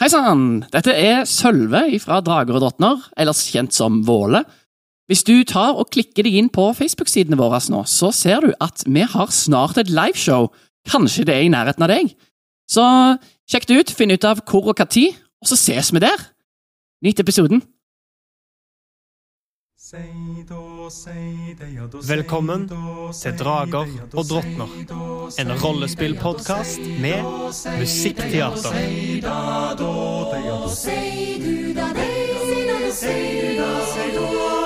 Hei sann! Dette er Sølve fra Drager og drottner, ellers kjent som Våle. Hvis du tar og klikker deg inn på Facebook-sidene våre nå, så ser du at vi har snart et liveshow. Kanskje det er i nærheten av deg? Så sjekk det ut, finn ut av hvor og tid, og så ses vi der. Nyt episoden. Velkommen til Drager og drottner. En rollespillpodkast med musikkteater.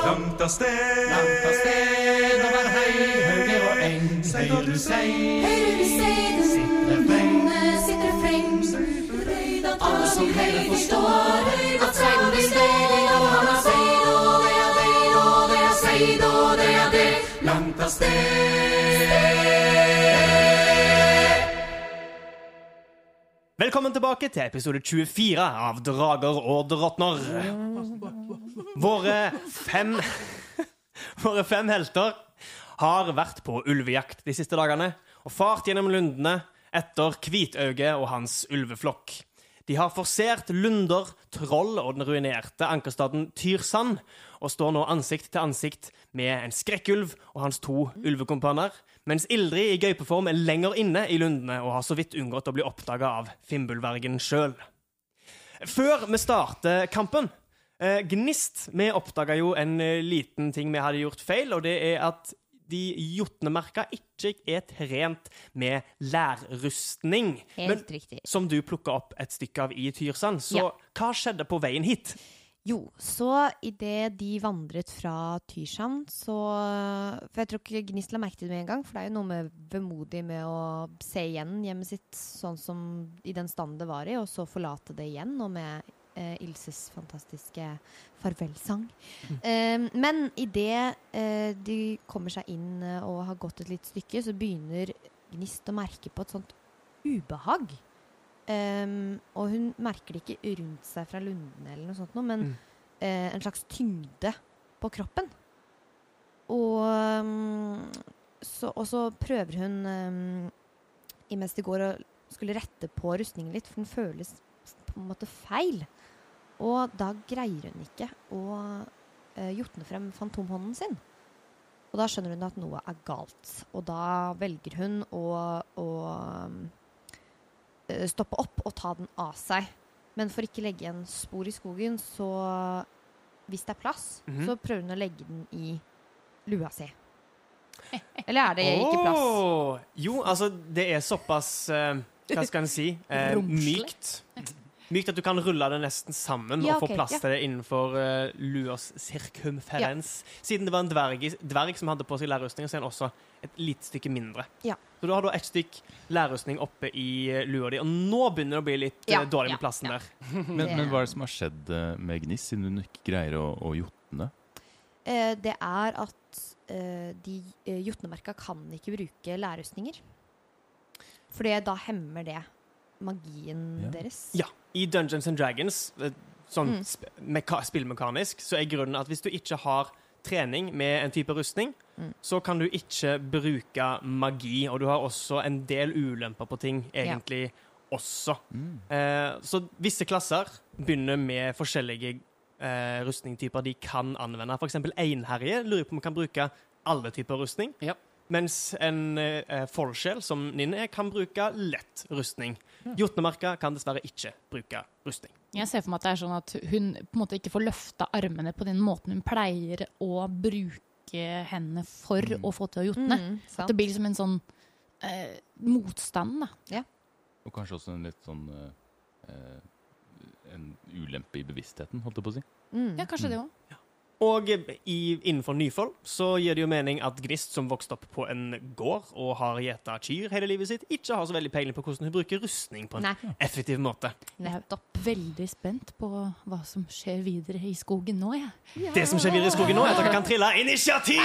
Langt av sted, langt av sted, høyre og eng, hører du sei, Hører du stedet, sitter refreng. Alle som høyre forstår at seid blir det av sted. Velkommen tilbake til episode 24 av Drager og drottner. Våre fem Våre fem helter har vært på ulvejakt de siste dagene og fart gjennom lundene etter Hvitauge og hans ulveflokk. De har forsert lunder, troll og den ruinerte ankerstaden Tyrsand, og står nå ansikt til ansikt med en skrekkulv og hans to ulvekompaner, mens Ildrid i gaupeform er lenger inne i lundene og har så vidt unngått å bli oppdaga av Fimbulvergen sjøl. Før vi starter kampen eh, Gnist, vi oppdaga jo en eh, liten ting vi hadde gjort feil, og det er at de jotnemerka ikke er trent med lærrustning. Helt riktig. Som du plukka opp et stykke av i Tyrsand. Så Ja. hva skjedde på veien hit? Jo, så idet de vandret fra Tyrsand, så For jeg tror ikke Gnist la merke til det med en gang, for det er jo noe med vemodig med å se igjen hjemmet sitt sånn som i den standen det var i, og så forlate det igjen, og med eh, Ilses fantastiske farvelsang. Eh, men idet eh, de kommer seg inn eh, og har gått et lite stykke, så begynner Gnist å merke på et sånt ubehag. Um, og hun merker det ikke rundt seg fra lundene, eller noe sånt, noe, men Mm. eh, en slags tyngde på kroppen. Og, um, så, og så prøver hun um, imens de går og skulle rette på rustningen litt, for den føles på en måte feil. Og da greier hun ikke å uh, jotne frem fantomhånden sin. Og da skjønner hun at noe er galt. Og da velger hun å, å eh, stoppe opp og ta den av seg. Men for ikke legge igjen spor i skogen, så hvis det er plass, Mhm. så prøver hun å legge den i lua si. Eller er det ikke plass? Oh, Jo, altså, det er såpass uh, Hva skal en si? Uh, mykt. Mykt at du kan rulle det nesten sammen Ja, og få plass ja. til det innenfor uh, luas cirkumferens. Siden det var en dverg, dverg som hadde på seg lærrustning, så er den også et lite stykke mindre. Ja. Så du har da et stykk lærrustning oppe i eh, lua di, og nå begynner det å bli litt eh, dårlig med plassen ja. der. Men, men hva er det som har skjedd med Gniss, siden hun ikke greier å, å jotne? Uh, det er at uh, de uh, jotnemerka kan ikke bruke lærrustninger. For da hemmer det magien Ja. deres. Ja. I Dungeons and Dragons, eh, sånn Mm. spillmekanisk, så er grunnen at hvis du ikke har trening med en type rustning, Mm. så kan du ikke bruke magi, og du har også en del ulemper på ting, egentlig også. Mm. Eh, så visse klasser begynner med forskjellige eh, rustningtyper de kan anvende. Eksempel einherje lurer på om man kan bruke alle typer rustning. Ja. Mens en eh, forskjell som Ninn er, kan bruke lett rustning. Jotnemarka kan dessverre ikke bruke rustning. Jeg ser for meg at det er sånn at hun på en måte ikke får løfta armene på den måten hun pleier å bruke hendene for Mm. å få til å jotne. Mm, At det blir liksom en sånn eh, motstand, da. Og kanskje også en litt sånn eh, eh, En ulempe i bevisstheten, holdt jeg på å si. Mm. Ja, kanskje det òg. Og i, innenfor Nyfold så gir det jo mening at Gnist, som vokste opp på en gård og har gjeta kyr hele livet sitt, ikke har så veldig peiling på hvordan hun bruker rustning på en Nei, effektiv måte. nettopp. Veldig spent på hva som skjer videre i skogen nå, jeg. Det som skjer videre i skogen nå, er at dere kan trille initiativ!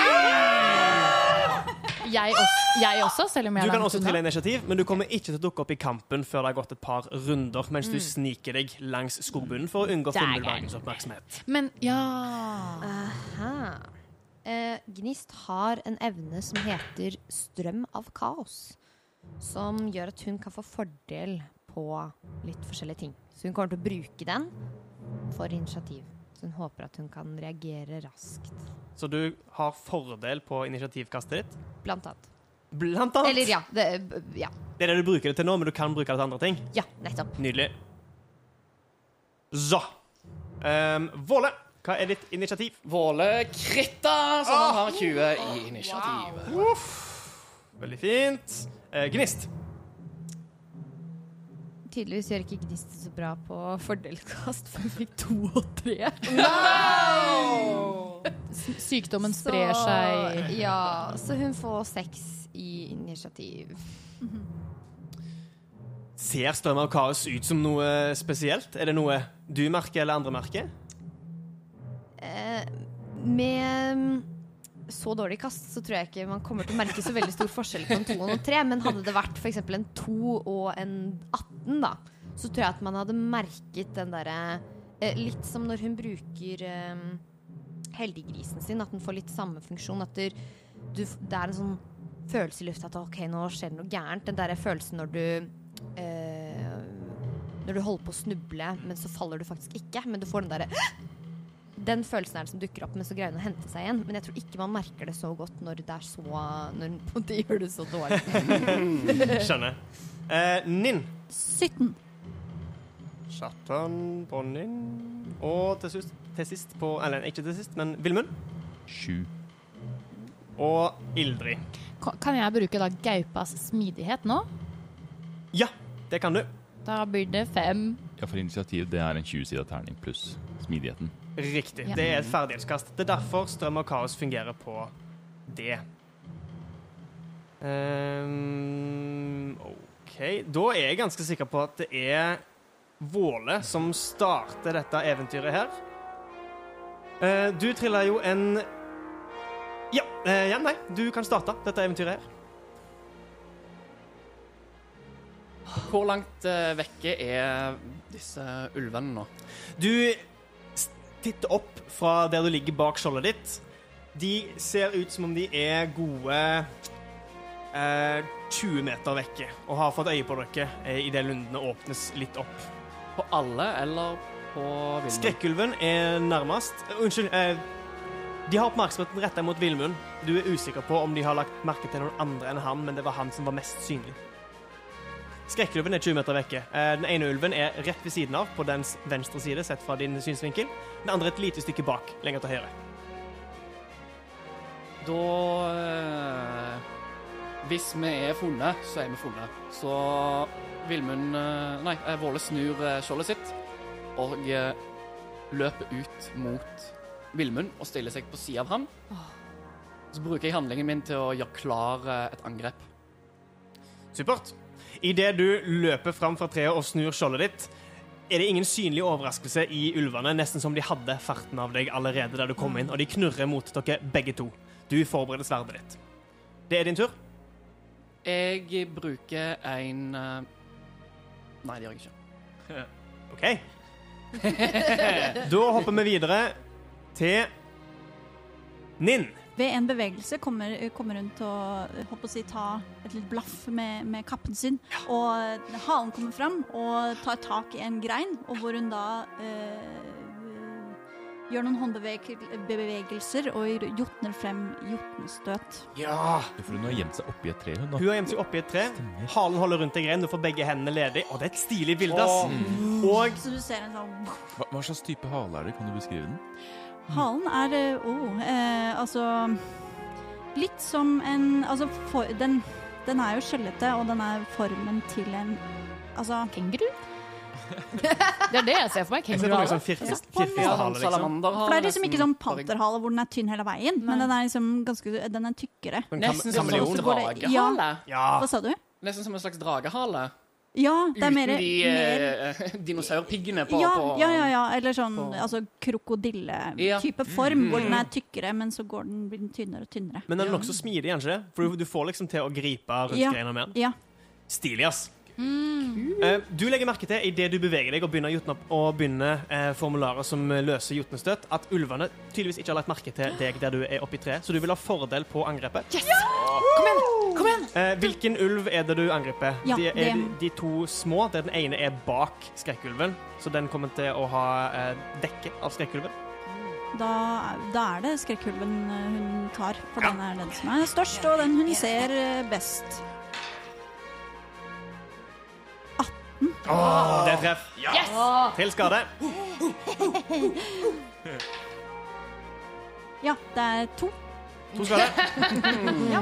Jeg også, jeg også selv om jeg Du er kan langt også unna. trille initiativ, men du kommer ikke til å dukke opp i kampen før det har gått et par runder, mens Mm. du sniker deg langs skogbunnen for å unngå. Fimbulvergens oppmerksomhet. Men ja Aha. Eh, Gnist har en evne som heter strøm av kaos. Som gjør at hun kan få fordel på litt forskjellige ting. Så hun kommer til å bruke den for initiativ. Så hun håper at hun kan reagere raskt. Så du har fordel på initiativkastet ditt? Blant annet. Blant annet. Eller ja. Det, ja. Det er det du bruker det til nå, men du kan bruke det til andre ting. ja, nettopp. Nydelig. Så um, Våle, hva er ditt initiativ? Våle kritta, så han har 20 i initiativ. Veldig fint. Uh, gnist. Tydeligvis gjør ikke Gnist så bra på fordelskast, for hun fikk to og tre. Sykdommen sprer seg. Ja, så hun får seks i initiativ. Ser Strøm av kaos ut som noe spesielt? Er det noe du merker, eller andre merker? Eh, med så dårlig kast, så tror jeg ikke man kommer til å merke så veldig stor forskjell på en 2 og en 3. Men hadde det vært f.eks. en 2 og en 18, da, så tror jeg at man hadde merket den derre eh, Litt som når hun bruker eh, heldiggrisen sin, at den får litt samme funksjon. At du, du, det er en sånn følelse i lufta at OK, nå skjer det noe gærent. Den derre følelsen når du eh, Når du holder på å snuble, men så faller du faktisk ikke. Men du får den derre den følelsen er det som dukker opp, men så greier hun å hente seg igjen. Men jeg tror ikke man merker det så godt når det er så Når hun på gjør det så dårlig. Skjønner. Eh, Ninn. 17. Satan på Ninn. Og til sist, til sist på Eller ikke til sist, men Vilmund. 7. Og Ildrid. Kan jeg bruke da gaupas smidighet nå? Ja, det kan du. Da blir det fem. Ja, for initiativ det er en 20-sida terning pluss smidigheten. Riktig. Ja. Det er et ferdighetskast. Det er derfor strøm og kaos fungerer på det. Um, OK. Da er jeg ganske sikker på at det er Våle som starter dette eventyret her. Uh, du trilla jo en ja, uh, ja, nei. Du kan starte dette eventyret her. Hvor langt uh, vekke er disse ulvene nå? Du titter opp fra der du ligger bak skjoldet ditt. De ser ut som om de er gode eh, 20 meter vekke og har fått øye på dere eh, idet lundene åpnes litt opp. På alle, eller på Vilmund? Skrekkulven er nærmest. Uh, unnskyld. Eh, de har oppmerksomheten retta mot Vilmund. Du er usikker på om de har lagt merke til noen andre enn han, men det var han som var mest synlig. Skrekkulven er 20 meter vekke. Eh, Den ene ulven er rett ved siden av, på dens venstre side, sett fra din synsvinkel. Den andre et lite stykke bak, lenger til høyre. Da eh, Hvis vi er funnet, så er vi funnet. Så Vilmund eh, Nei, Våle snur eh, skjoldet sitt og løper ut mot Vilmund og stiller seg på sida av ham. Så bruker jeg handlingen min til å gjøre klar et angrep. Supert. Idet du løper fram fra treet og snur skjoldet ditt, er det ingen synlig overraskelse i ulvene, nesten som de hadde farten av deg allerede da du kom inn, og de knurrer mot dere begge to. Du forbereder sverdet ditt. Det er din tur. Jeg bruker en eh, Nei, det gjør jeg ikke. OK. Da hopper vi videre til Ninn. Ved en bevegelse kommer, kommer hun til å håper å si, ta et litt blaff med, med kappen sin. Og halen kommer fram og tar tak i en grein, og hvor hun da øh, gjør noen håndbevegelser og jotner frem jotnestøt. Ja. For hun har gjemt seg oppi et tre, hun. Hun har gjemt seg oppi et tre. Stemmer. Halen holder rundt en grein. Du får begge hendene ledig. Og det er et stilig bilde, ass. Og Så du ser en sånn Hva, hva slags type hale er det? Kan du beskrive den? Halen er eh, oh, eh, altså Litt som en Altså, for, den, den er jo skjellete, og den er formen til en Altså Kenguru? det er det jeg ser for meg. Kenguruhale. for sånn liksom. det er liksom ikke sånn panterhale hvor den er tynn hele veien, men den er liksom ganske Den er tykkere. Nesten som en dragehale. Ja. Hva sa du? Nesten som en slags dragehale. Ja, det er Uten de mer eh, dinosaurpiggene på, ja, på ja, ja, ja. Eller sånn på- altså Ja. krokodille-type form, hvor den er tykkere, men så går den, blir den tynnere og tynnere. Men den er nokså smidig, det? For du, du får liksom til å gripe rundt Ja. greina med den. Ja. Stilig, ass. Eh, du legger merke til idet du beveger deg og begynner, jotne og begynner eh, formularer som løser jotnestøt, at ulvene tydeligvis ikke har lagt merke til deg der du er oppi treet, så du vil ha fordel på angrepet. Kom igjen! Kom igjen! Eh, hvilken ulv er det du angriper? Ja, de, er det- de, de to små. Der den ene er bak skrekkulven, så den kommer til å ha eh, dekke av skrekkulven. Da, da er det skrekkulven eh, hun tar, for den er den som er størst, og den hun ser eh, best. Åh, det er treff. Yes! Til skade. Ja, det er to. To skade.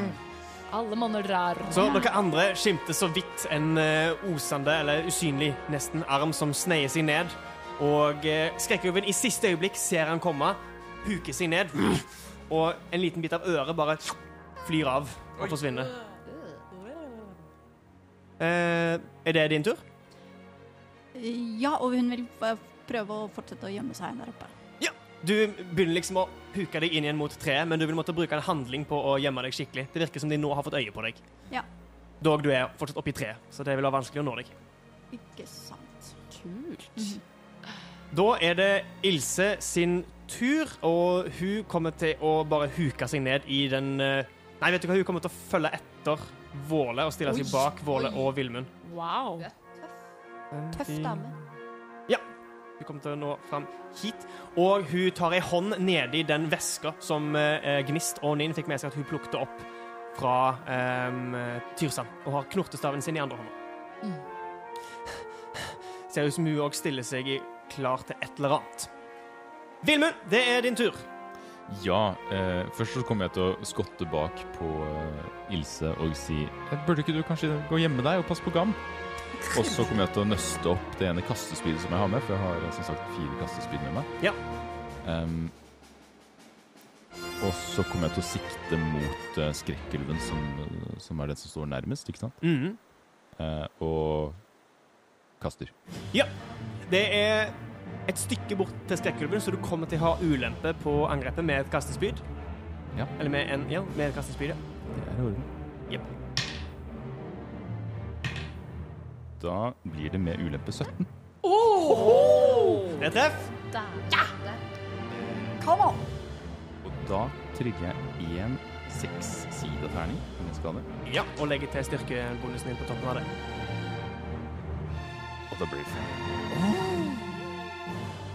Alle monner drar. Så dere andre skimter så vidt en eh, osende, eller usynlig nesten, arm som sneier seg ned. Og uh, skrekkulven i siste øyeblikk ser han komme, huker seg ned, og en liten bit av øret bare flyr av og forsvinner. Eh, er det din tur? Ja, og hun vil prøve å fortsette å gjemme seg der oppe. Ja, Du begynner liksom å huke deg inn igjen mot treet, men du vil måtte bruke en handling på å gjemme deg skikkelig. Det virker som de nå har fått øye på deg. Ja. Dog du er fortsatt oppi treet, så det vil være vanskelig å nå deg. Ikke sant. Kult. Da er det Ilse sin tur, og hun kommer til å bare huke seg ned i den eh, Nei, vet du hva, hun kommer til å følge etter Våle og stille seg bak Våle og Vilmund. Wow. Tøff dame. Ja. Hun kommer til å nå fram hit, og hun tar ei hånd nedi den veska som eh, Gnist og Ninn fikk med seg at hun plukket opp fra eh, Tyrsand, og har knortestaven sin i andre hånda. Ser ut som hun òg stiller seg i klar til et eller annet. Vilmund, det er din tur. Ja, eh, først så kommer jeg til å skotte bak på eh, Ilse og si «Eh, Burde ikke du kanskje gå og gjemme deg og passe på Gam? Og så kommer jeg til å nøste opp det ene kastespydet som jeg har med, for jeg har som sagt fire kastespyd med meg. Ja. Um, og så kommer jeg til å sikte mot uh, skrekkulven, som, som er den som står nærmest, ikke sant? Mhm. uh, og kaster. Ja. Det er et stykke bort til skrekkulven, så du kommer til å ha ulempe på angrepet med et kastespyd. Ja. Eller med, en, ja, med et kastespyd, ja. Det er i orden. Jep. Da blir det med ulempe 17. Det er treff. Come on! Og da trygger jeg én seks-sida terning med skade. Ja, og legger til styrkebonusen din på toppen av det. Og da blir det fem.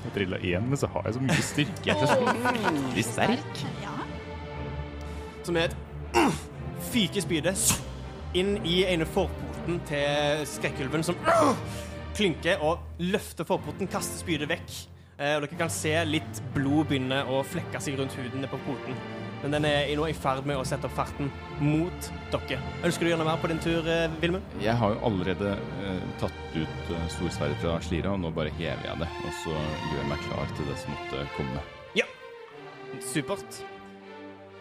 Jeg trilla én, men så har jeg så mye styrke. Jeg er så fryktelig sterk. Ja. Som er et fyke spydet inn i ene forporten til skrekkulven, som klynker og løfter forpoten, kaster spydet vekk. Eh, og dere kan se litt blod begynne å flekke seg rundt huden på poten. Men den er nå i ferd med å sette opp farten mot dere. Ønsker du å gjøre noe mer på din tur, eh, Vilmund? Jeg har jo allerede eh, tatt ut eh, storsverdet fra Slira, og nå bare hever jeg det. Og så gjør jeg meg klar til det som måtte komme. Ja. Supert.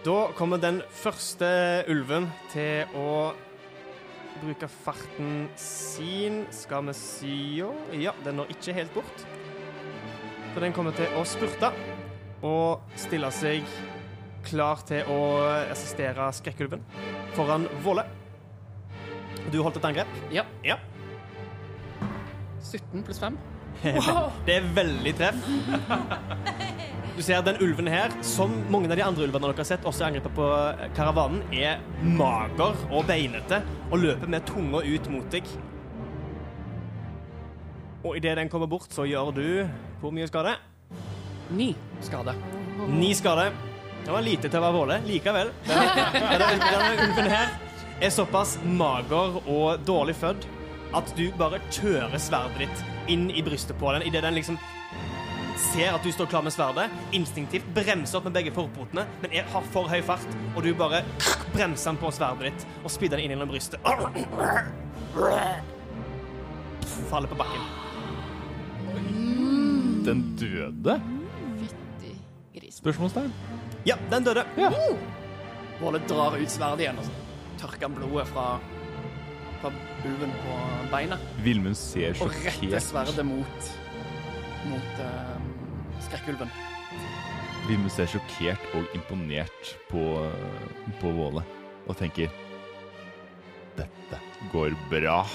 Da kommer den første ulven til å bruke farten sin. Skal vi si jo Ja, den når ikke helt bort. Så den kommer til å spurte og stille seg klar til å assistere skrekkulven foran Våle. Du holdt et angrep? Ja. Ja. 17 pluss 5. Det er veldig treff. Du ser den ulven her, som mange av de andre ulvene dere har sett, også angrepet på karavanen, er mager og beinete og løper med tunga ut mot deg. Og idet den kommer bort, så gjør du hvor mye skade? Ni skade. Ni skade. Det var lite til å være Våle. Likevel. Denne, denne, denne ulven her er såpass mager og dårlig fødd at du bare kjører sverdet ditt inn i brystet på den idet den liksom ser at du står klar med sverdet, instinktivt bremser opp med begge forpotene, men er, har for høy fart, og du bare bremser den på sverdet ditt og spidder den inn gjennom brystet. Faller på bakken. Den døde? Fytti gris. Spørsmålstegn. Ja, den døde. Våle drar ut sverdet igjen og så tørker han blodet fra, fra ulven på beina. Vilmund ser Og retter sverdet mot, mot eh, skrekkulven. Vilmund ser sjokkert og imponert på, på Våle og tenker Dette går bra.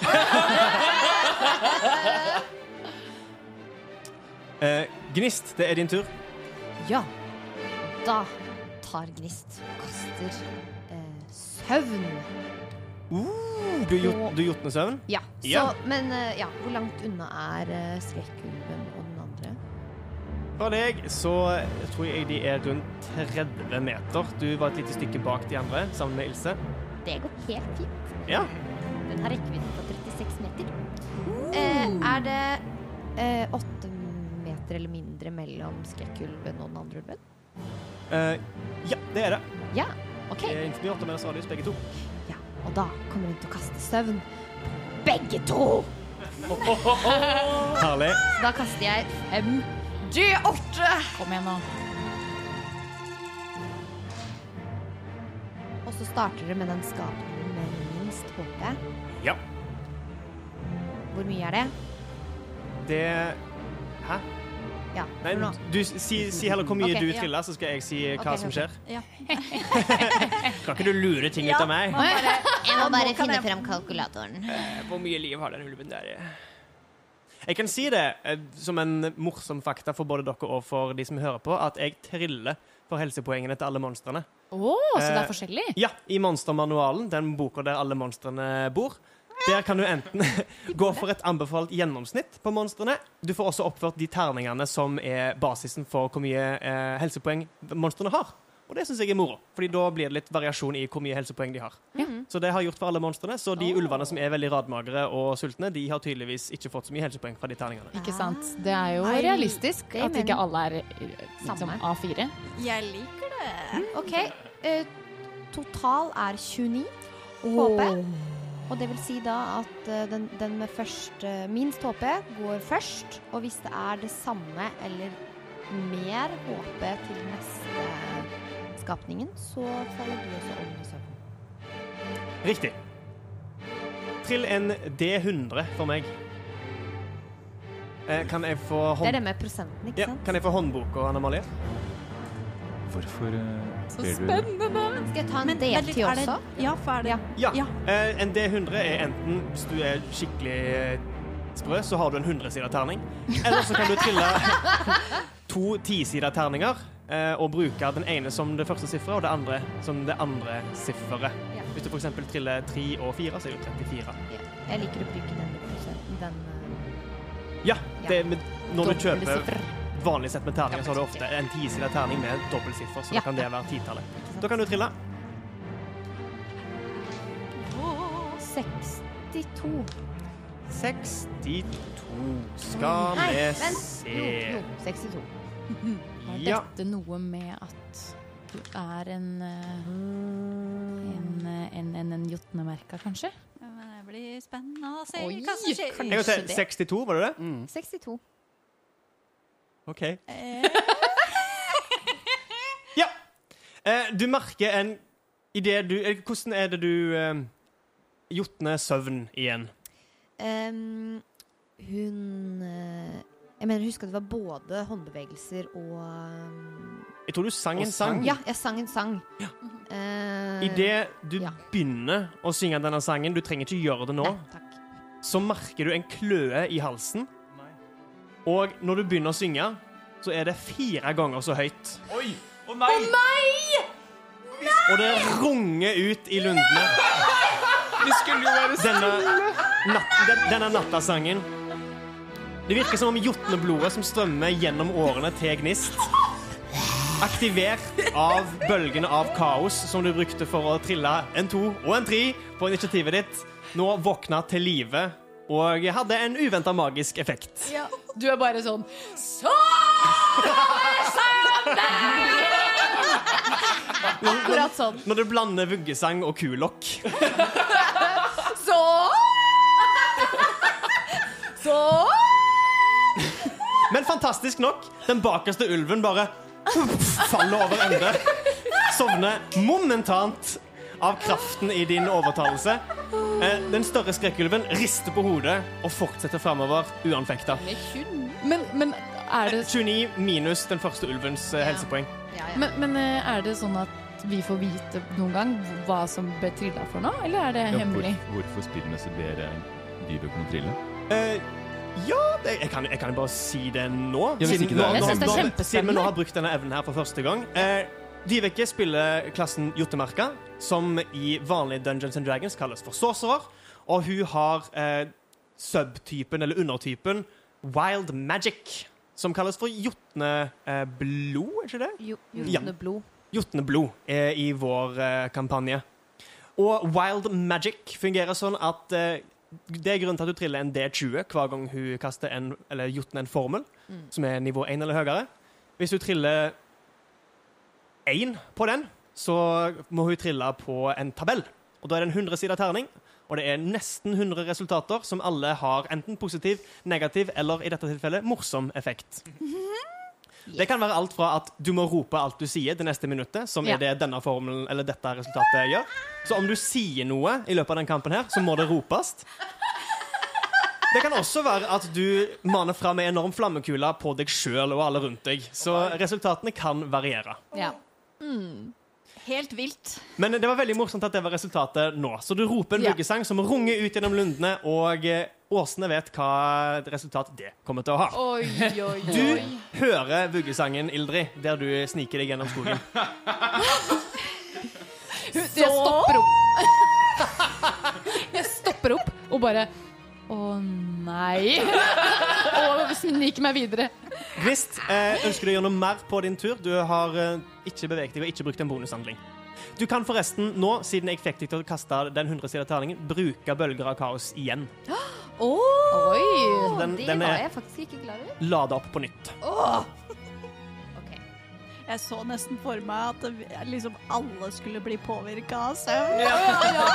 Eh, Gnist, det er din tur. Ja. Da tar Gnist og kaster eh, søvn Uh, du gjort- du søvn? Ja. Så, Ja. Men eh, ja, hvor langt unna er uh, skrekkulven? Fra deg så tror jeg de er rundt 30 meter. Du var et lite stykke bak de andre, sammen med Ilse. Det går helt fint. Ja. Den har rekkevidde på 36 meter. Eh, er det eh, åtte meter eller mindre mellom skrekkulven og den andre ulven? Eh, ja, det er det. Ja, OK. Det er innenfor 8 meters radius, begge to. Ja, og da kommer hun til å kaste søvn på begge to. Herlig. Så da kaster jeg fem G8. Kom igjen, nå. Og så starter det med den skapningen med minst HP. Ja. Hvor mye er det? Det Hæ? Ja, Nei, nå. du, si, si heller hvor mye okay, du ja. triller, så skal jeg si hva okay, som skjer. Ja. Kan ikke du lure ting ut av meg? Jeg må bare finne jeg- frem kalkulatoren. Hvor mye liv har den ulven der? Jeg kan si det eh, som en morsom fakta for både dere og for de som hører på, at jeg triller for helsepoengene til alle monstrene. Å, så det Eh, er forskjellig? Ja, i Monstermanualen, den boka der alle monstrene bor. Der kan du enten gå for et anbefalt gjennomsnitt på monstrene. Du får også oppført de terningene som er basisen for hvor mye eh, helsepoeng monstrene har. Og det syns jeg er moro, Fordi da blir det litt variasjon i hvor mye helsepoeng de har. Så det har jeg gjort for alle monstrene. Så de ulvene som er veldig radmagre og sultne, de har tydeligvis ikke fått så mye helsepoeng fra de terningene. Ikke sant? Det er jo Nei, realistisk er at ikke alle er liksom A4. Jeg liker det. OK. Uh, total er 29 HP. Og det vil si da at eh, den, den med først, eh, minst HP går først. Og hvis det er det samme eller mer HP til neste skapningen, så faller du også om i søvn. Riktig. Trill en D100 for meg. Eh, kan jeg få Det er det med prosenten, ikke Ja, sant? kan jeg få håndboka, Anna Malie? Hvorfor uh, Så ber du spennende! Skal jeg ta en Men vent litt, D10 er det- også? Ja, for er det Ja. Ja. Ja. Eh, en D100 er enten, hvis du er skikkelig eh, sprø, så har du en 100-sida terning. Eller så kan du trille to tisida terninger og bruke den ene som det første sifferet og det andre som det andre sifferet. Ja. Hvis du f.eks. triller 3 og 4, så er det jo 34. Ja. Jeg liker å bruke den prosenten. Den eh, Ja, det, med, når du kjøper vanlig sett med terninger, så har du ofte en tisida terning med dobbeltsiffer, så Ja. da kan det være titallet. Da kan du trille. 62. 62 skal Nei, vi vent. se Jo, jo, 62. Har Ja. dette noe med at du er en eh, en, eh, en, en, en jotnemerka, kanskje? Ja, men Det blir spennende å se Oi, hva som skjer. kanskje. En gang til. det. 62, var det det? 62. OK. Eh, Ja. Eh, du merker en idé du Hvordan er det du eh, jotner søvn igjen? Um, hun Jeg mener, husker at det var både håndbevegelser og um, Jeg tror du sang en sang. sang. Ja, jeg sang en sang. Eh, Idet du ja. begynner å synge denne sangen, du trenger ikke gjøre det nå, Nei, takk. så merker du en kløe i halsen. Og når du begynner å synge, så er det fire ganger så høyt. Oi! Å nei! Og det runger ut i lundene. Vi skulle jo være Denne, natt, den, denne nattasangen. Det virker som om jotneblodet som strømmer gjennom årene til Gnist, aktivert av bølgene av kaos som du brukte for å trille en to og en tre på initiativet ditt, nå våkna til live og hadde en uventa magisk effekt. Du er bare sånn Så Akkurat sånn. Når du blander vuggesang og kulokk. Så Så Men fantastisk nok, den bakerste ulven bare faller over ende. Sovner momentant av kraften i din overtalelse. Eh, Den større skrekkulven rister på hodet og fortsetter framover uanfekta. Men, men er det 29 minus den første ulvens eh, helsepoeng. Ja, ja. Men, men eh, er det sånn at vi får vite noen gang hva som ble trilla for nå, eller er det Ja, hemmelig? hvor, hvorfor spillmessig ber jeg dyret på trille? Eh, ja, det, jeg, kan, jeg kan bare si det nå. Ja, siden, det er- nå- Jeg nå- er nå- Siden vi nå har brukt denne evnen her for første gang. Eh, Dyveke spiller klassen Jotemarka, som i vanlige Dungeons and Dragons kalles for sorcerer. Og hun har eh, subtypen, eller undertypen, Wild Magic, som kalles for jotneblod, eh, er ikke det? Jo, Ja. Jotneblod. Jotneblod eh, i vår eh, kampanje. Og Wild Magic fungerer sånn at eh, det er grunnen til at hun triller en D20 hver gang hun kaster en, eller jotner en formel, Mm. som er nivå 1 eller høyere. Hvis hun triller 1 på den, så må hun trille på en tabell. Og da er det en 100 sider terning, og det er nesten 100 resultater som alle har enten positiv, negativ eller i dette tilfellet morsom effekt. Det kan være alt fra at du må rope alt du sier det neste minuttet, som Ja. er det denne formelen eller dette resultatet gjør. Så om du sier noe i løpet av den kampen her, så må det ropes. Det kan også være at du maner fram en enorm flammekule på deg sjøl og alle rundt deg. Så resultatene kan variere. Ja. Helt vilt. Men det var veldig morsomt at det var resultatet nå. Så du roper en Ja. vuggesang som runger ut gjennom lundene, og eh, åsene vet hva resultat det kommer til å ha. Oi, oi, Du hører vuggesangen, Ildrid, der du sniker deg gjennom skogen. Så Jeg stopper opp. Jeg stopper opp og bare Å nei. Og sniker meg videre. Gnist, eh, ønsker du å gjøre noe mer på din tur? Du har eh, ikke beveget deg og ikke brukt en bonushandling. Du kan forresten nå, siden jeg fikk deg til å kaste den 100 sider terningen, bruke bølger av kaos igjen. Oi. Den, de den var er jeg faktisk ikke klar over. Lade opp på nytt. Ok. Jeg så nesten for meg at liksom alle skulle bli påvirka av søvn. Ja,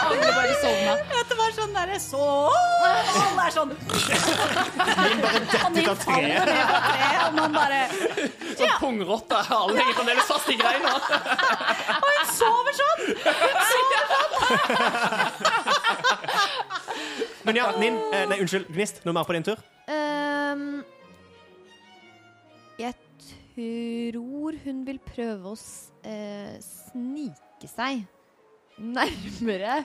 alle bare sovna. At det var sånn derre så Alle er sånn Og de ut av treet. og man bare Sånn pungrotte. Alle henger fremdeles fast i greina. Hun sover sånn! Men ja, Nin, eh, nei, unnskyld, Gnist, noe mer på din tur? Ehm, jeg tror hun vil prøve å eh, snike seg nærmere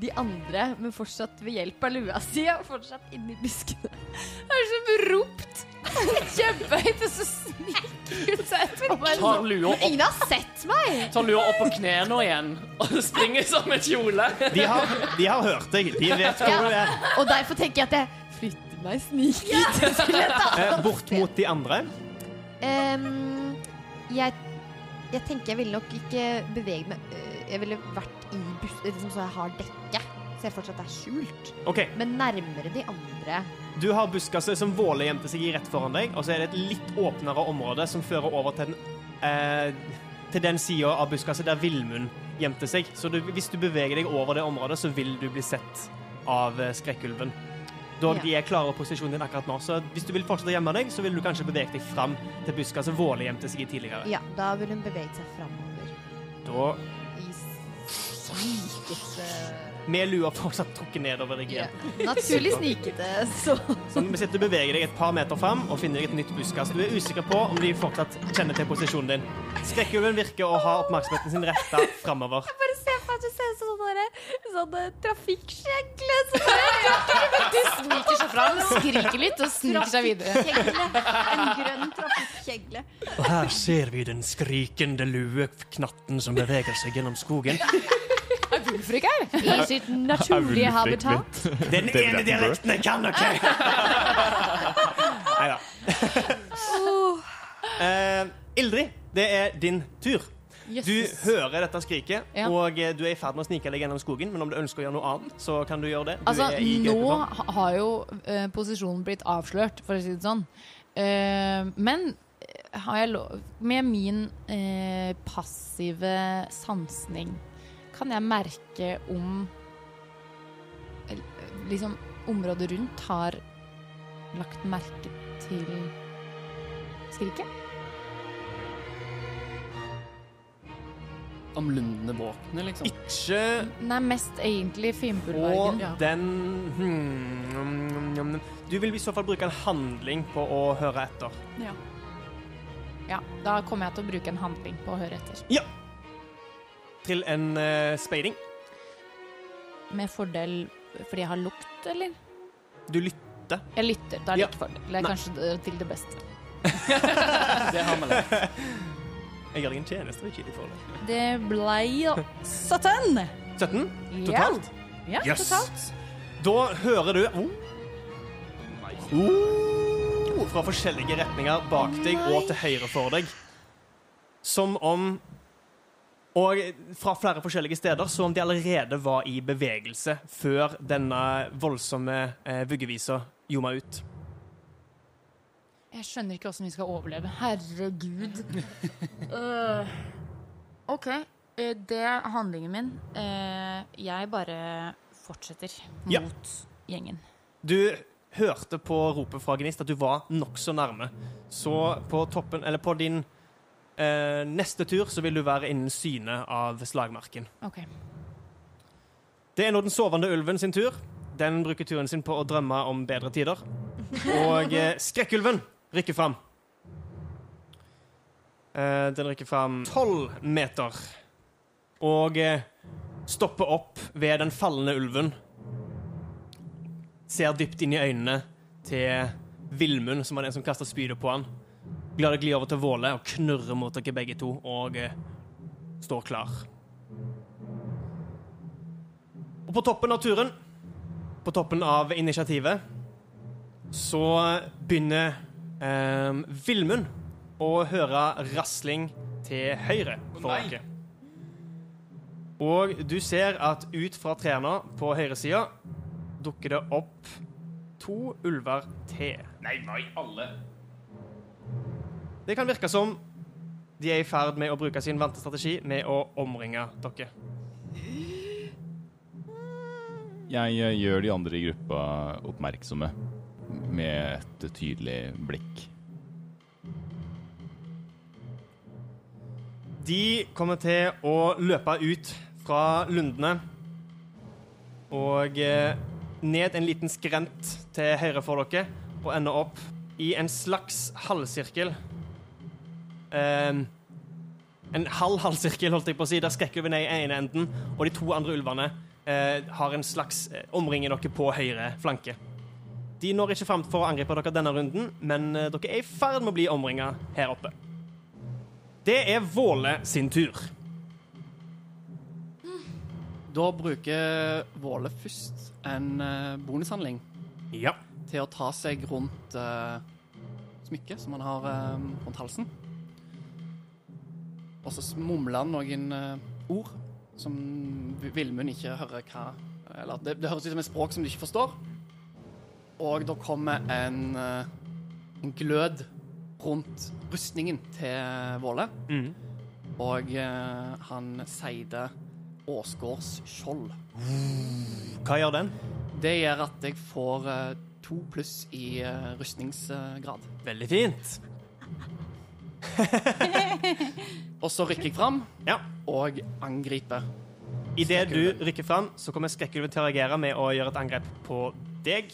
de andre, men fortsatt ved hjelp av lua si, og fortsatt inni buskene. Det er som ropt kjempehøyt, og så sniker hun seg etter meg. Opp, Ingen har sett meg! tar lua opp på knærne igjen og springer som en kjole. De har, de har hørt deg. De vet hvor du er. Og derfor tenker jeg at jeg flytter meg et Eh, annet bort mot de andre. Ehm, jeg, jeg tenker jeg ville nok ikke beveget meg øh, Jeg ville vært i buss, liksom, så jeg har dekke. Så jeg fortsatt er skjult. Okay. Men nærmere de andre. Du har buskaset som Våle gjemte seg i rett foran deg, og så er det et litt åpnere område som fører over til den, eh, til den sida av buskaset der Villmund gjemte seg. Så du, hvis du beveger deg over det området, så vil du bli sett av eh, skrekkulven. Dog Ja. de er klare på posisjonen din akkurat nå, så hvis du vil fortsette å gjemme deg, så vil du kanskje bevege deg fram til buskaset Våle gjemte seg i tidligere. Ja, da vil hun bevege seg framover. Da I snikete med lua fortsatt trukket nedover deg ja. Naturlig snikete, så Så hvis du beveger deg et par meter fram og finner deg et nytt buskas, du er usikker på om de fortsatt kjenner til posisjonen din. Skrekkulven virker å ha oppmerksomheten sin retta framover. Bare se for deg at du ser ut som sånn derre- sånn eh, trafikkskjegle. De sniker seg fram, skriker litt og sniker seg videre. En grønn trafikkjegle. Og her ser vi den skrikende lueknatten som beveger seg gjennom skogen. Er Wulfrik her? I sitt naturlige habitat. Den ene dialekten jeg kan, OK? Nei da. Eh, Ildrid, det er din tur. Du hører dette skriket, Ja. og eh, du er i ferd med å snike deg gjennom skogen. Men om du ønsker å gjøre noe annet, så kan du gjøre det. Du Altså, er i nå har jo uh, posisjonen blitt avslørt, for å si det sånn. Uh, men har jeg lov Med min uh, passive sansning kan jeg merke om Liksom området rundt har lagt merke til skriket? Om lundene våkner, liksom. Ikke Nei, mest egentlig Og ja. den hmm, mm, mm, mm. Du vil i så fall bruke en handling på å høre etter. Ja. Ja, da kommer jeg til å bruke en handling på å høre etter. Til en uh, speiding. Med fordel fordi jeg har lukt, eller? Du lytter. Jeg lytter, da er det Ja. ikke fordel. Det er Nei. kanskje til det beste. Det har vi lært. Jeg gjør deg en tjeneste, ved de får det. Det ble 17. 17 totalt. Ja, Yes. totalt. Da hører du oh. Oh, fra forskjellige retninger bak deg og til høyre for deg. Som om Og fra flere forskjellige steder, som om de allerede var i bevegelse før denne voldsomme eh, vuggevisa ljoma ut. Jeg skjønner ikke åssen vi skal overleve. Herregud. uh, OK. eh, Det er handlingen min. Uh, Jeg bare fortsetter mot Ja. gjengen. Du hørte på ropet fra Gnist at du var nokså nærme. Så på toppen, eller på din eh, neste tur, så vil du være innen syne av slagmarken. OK. Det er nå den sovende ulven sin tur. Den bruker turen sin på å drømme om bedre tider. Og eh, skrekkulven rykker fram. Eh, den rykker fram tolv meter. Og eh, stopper opp ved den fallende ulven. Ser dypt inn i øynene til Vilmund, som var den som kasta spydet på han. Lar det gli over til Våle og knurrer mot dere begge to og eh, står klar. Og på toppen av turen, på toppen av initiativet, så begynner eh, Vilmund å høre rasling til høyre for dere. Og du ser at ut fra trærne på høyresida dukker det opp to ulver til. Nei, nei, alle. Det kan virke som de er i ferd med å bruke sin vante strategi med å omringe dere. Jeg eh, gjør de andre i gruppa oppmerksomme med et tydelig blikk. De kommer til å løpe ut fra lundene og eh, ned en liten skrent til høyre for dere og ender opp i en slags halvsirkel. Eh, en halv halvsirkel, holdt jeg på å si, der skrekkulven er i ene enden, og de to andre ulvene eh, har en slags eh, omringer dere på høyre flanke. De når ikke fram for å angripe dere denne runden, men eh, dere er i ferd med å bli omringa her oppe. Det er Våle sin tur. Da bruker Våle først en eh, bonushandling Ja. til å ta seg rundt uh, smykket som han har um, rundt halsen. Og så mumler han noen eh, ord som Vi- Vilmund ikke hører hva Eller det, det høres ut som et språk som du ikke forstår. Og da kommer en, eh, en glød rundt rustningen til Våle. Mm. Og eh, han sier det Åsgårds skjold. Hva gjør den? Det gjør at jeg får to pluss i rustningsgrad. Veldig fint. Og så rykker jeg fram Ja. og angriper. Idet du rykker fram, så kommer skrekkulven til å reagere med å gjøre et angrep på deg.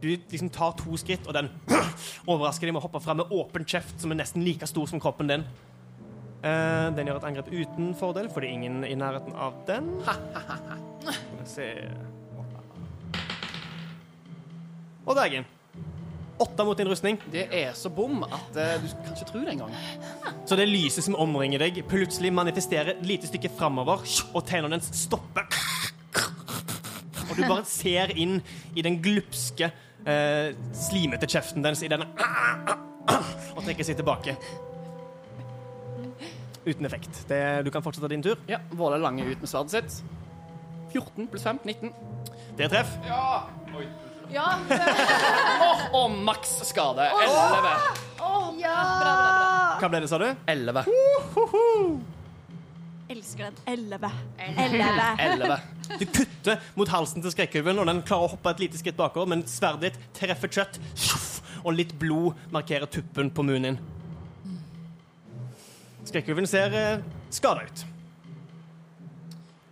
Du liksom tar to skritt, og den overrasker deg med å hoppe fram med åpen kjeft som er nesten like stor som kroppen din. Uh, den gjør et angrep uten fordel, for det er ingen i nærheten av den. Skal vi se Og Dagen. Åtte mot din rustning. Det er så bom at eh, du kan ikke tro det engang. Så det lyset som omringer deg, plutselig manifesterer et lite stykke framover, og tennene dens stopper. Og du bare ser inn i den glupske, eh, slimete kjeften dens i denne Og trekker seg tilbake. Uten effekt. Det, du kan fortsette din tur. Ja, Våle Lange ut med sverdet sitt. 14 pluss 5, 19. Det er treff. Ja, Åh, og maks skade. 11. Hva ble det, sa du? 11. Elsker den. Elleve. Elleve. 11. Du kutter mot halsen til skrekkulven, og den klarer å hoppe et lite skritt bakover, men sverdet ditt treffer kjøtt, og litt blod markerer tuppen på munnen din. Skrekkulven ser eh, skada ut.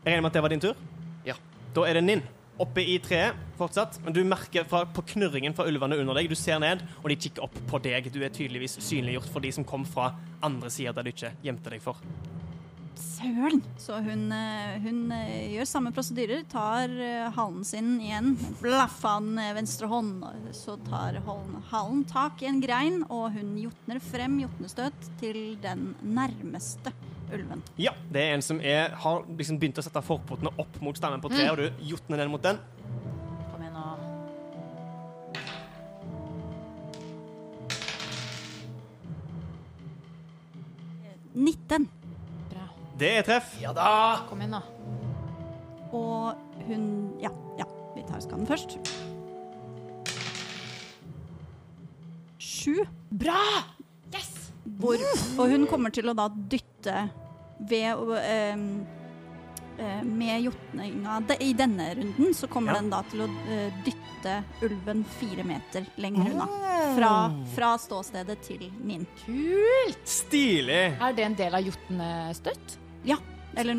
Jeg regner med at det var din tur? Ja. Da er det Ninn. Oppe i treet fortsatt, men du merker fra, på knurringen fra ulvene under deg. Du ser ned, og de kikker opp på deg. Du er tydeligvis synliggjort for de som kom fra andre sida der du ikke gjemte deg for. Søren! Så hun, eh, hun eh, gjør samme prosedyrer. Tar eh, halen sin igjen, blaffa den venstre hånd. Så tar halen tak i en grein, og hun jotner frem jotnestøt til den nærmeste ulven. Ja, det er en som er, har liksom begynt å sette forpotene opp mot stammen på treet, og du jotner den mot den. Kom igjen nå. Nitten. 19. Bra. Det er treff. Ja da! Kom igjen, nå. Og hun Ja, ja. Vi tar skaden først. Sju. Bra! Hvor, og hun kommer til å da dytte ved å ehm, eh, Med jotninga i denne runden så kommer Ja. den da til å eh, dytte ulven fire meter lenger unna. Fra, fra ståstedet til min. Kult! Stilig. Er det en del av jotnestøtt? Eller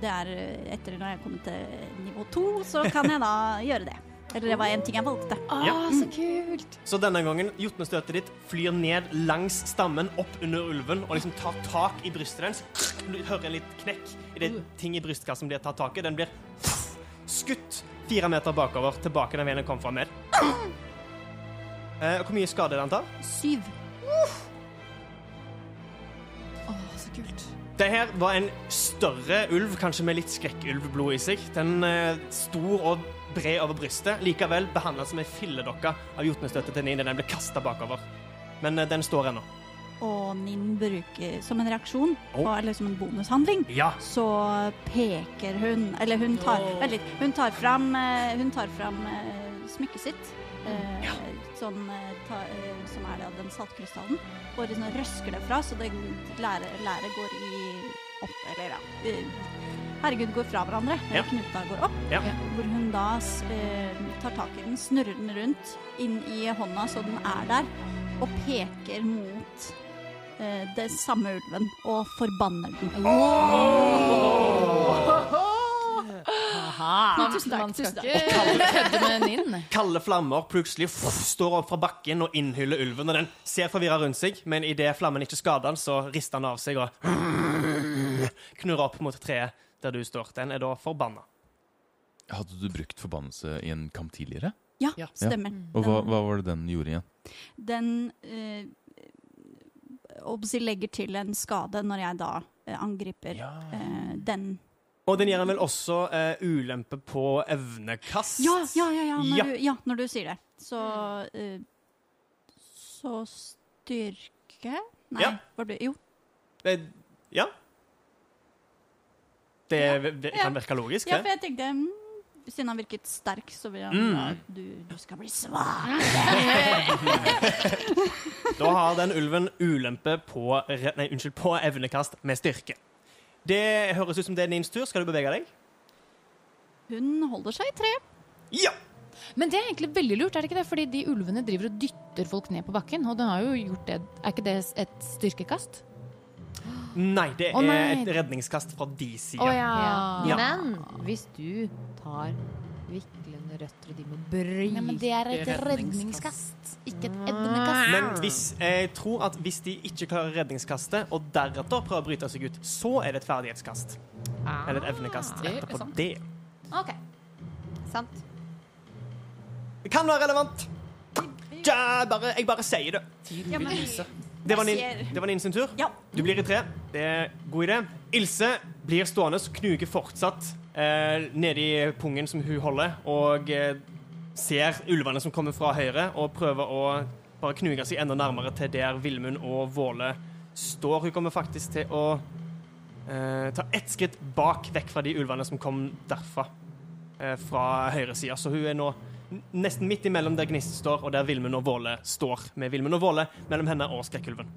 det er eh, etter når jeg kommer til nivå to, så kan jeg da gjøre det. Eller det var en ting jeg valgte. Å, Ja. så kult! Så denne gangen, jotnestøtet ditt flyr ned langs stammen, opp under ulven, og liksom tar tak i brystet dens. Du hører en litt knekk i det ting i brystkassen blir tatt tak i. Den blir skutt fire meter bakover, tilbake den veien den kom fra med. Eh, hvor mye skade den tar? Syv. Å, så kult. Det her var en større ulv, kanskje med litt skrekkulvblod i seg. Den eh, stor og bred over brystet. Likevel behandla som ei filledokke av jotnestøtte til Nin. Den ble kasta bakover. Men eh, den står ennå. Og Nin bruker som en reaksjon, Oh. eller som en bonushandling, Ja. så peker hun Eller hun tar Vent litt. Hun tar fram, eh, hun tar fram eh, smykket sitt. eh, Sånn, eh, ta, uh, som er da den saltkrystallen. Og liksom røsker det fra, så det læret, går i opp Eller ja. eh, Herregud, går fra hverandre. Ja. Knuta går opp. Ja. Hvor hun da eh, tar tak i den, snurrer den rundt inn i hånda så den er der, og peker mot eh, det samme ulven og forbanner den. Oh! Tusen takk, tusen takk. Kalde flammer plutselig står opp fra bakken og innhyller ulven. og Den ser forvirra rundt seg, men idet flammen ikke skader den, så rister den av seg og knurrer opp mot treet der du står. Den er da forbanna. Hadde du brukt forbannelse i en kamp tidligere? Ja, Ja. stemmer. Og hva, hva var det den gjorde igjen? Den øh, legger til en skade når jeg da eh, angriper øh, den. Og den gir en vel også øh, ulempe på evnekast. Ja, ja, ja, ja, når, Ja. Du, ja når du sier det. Så eh, Så styrke Nei, Ja. var det Jo. Det, ja. Det, det Ja. kan virke logisk, Ja, det. for jeg tenkte mm, siden han virket sterk, så vil han Mm. du, du skal bli svak. Da har den ulven ulempe på, nei, unnskyld, på evnekast med styrke. Det høres ut som det er din tur. Skal du bevege deg? Hun holder seg i tre. Ja! Men det er egentlig veldig lurt, er det ikke det? Fordi de ulvene driver og dytter folk ned på bakken, og den har jo gjort det. Er ikke det et styrkekast? Nei, det Å, er et redningskast fra de sida. Å ja. Ja. Men hvis du tar viklende røtter og de må bryte Nei, men det er et redningskast, ikke et evnekast. Men hvis, jeg tror at hvis de ikke klarer redningskastet, og deretter prøver å bryte seg ut, så er det et ferdighetskast. Eller et evnekast det er etterpå sant. det. Ok. Sant? Det kan være relevant. Ja, bare, jeg bare sier det. Ja, men, Det var, din, det var din sin tur. ja. Du blir i tre. Det er god idé. Ilse blir stående og knuger fortsatt eh, nedi pungen som hun holder, og eh, ser ulvene som kommer fra høyre, og prøver å bare knuge seg enda nærmere til der Vilmund og Våle står. Hun kommer faktisk til å eh, ta ett skritt bak vekk fra de ulvene som kom derfra, eh, fra høyresida. Så hun er nå nesten midt imellom der Gnist står, og der Vilmund og Våle står, med Vilmund og Våle mellom henne og Skrekkulven.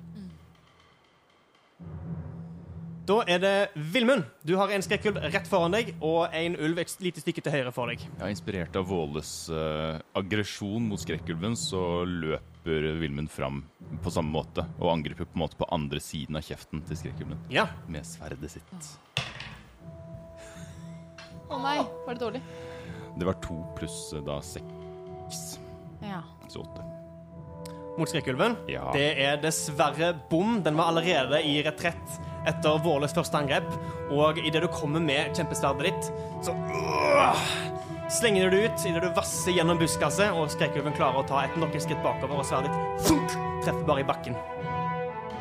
Da er det Vilmund. Du har en skrekkulv rett foran deg og en ulv et lite stykke til høyre for deg. Ja, inspirert av Våles uh, aggresjon mot skrekkulven, så løper Vilmund fram på samme måte og angriper på en måte på andre siden av kjeften til skrekkulven Ja. med sverdet sitt. Å nei, var det dårlig? Det var to pluss eh, da seks, Ja. så åtte. Mot skrekkulven. Ja. Det er dessverre bom. Den var allerede i retrett etter Våles første angrep, og idet du kommer med kjempesverdet ditt, så øh, slenger du det ut idet du vasser gjennom buskaset, og skrekkulven klarer å ta et skritt bakover, og sverdet ditt funk, treffer bare i bakken.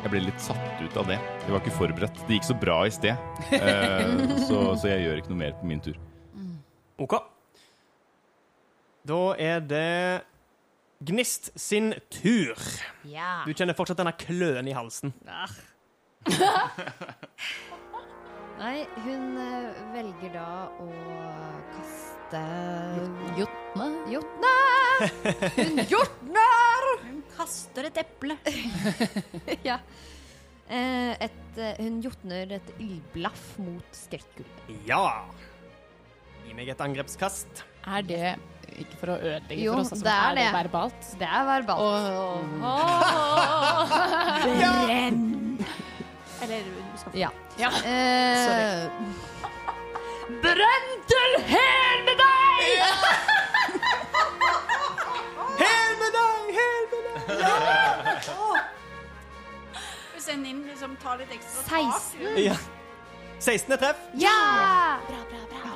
Jeg ble litt satt ut av det. Jeg var ikke forberedt. Det gikk så bra i sted, eh, så, så jeg gjør ikke noe mer på min tur. OK. Da er det Gnist sin tur. Ja. Du kjenner fortsatt denne kløen i halsen. Nei, hun eh, velger da å kaste Jotne. Jotne! Hun jotner! Hun kaster et eple. ja. Eh, et, eh, hun jotner et ildblaff mot skrekkgulvet. Ja. Gi meg et angrepskast. Er det ikke for å ødelegge Jo, for oss, altså, det er er det verbalt? Det er verbalt. Brenn! Eller du skal få Ja. Ja. Uh, Brenn til hel med deg! Hel med deg, hel med deg! Ja. Send inn liksom ta litt ekstra tak Ja. 16. treff. Ja! Bra, bra, bra,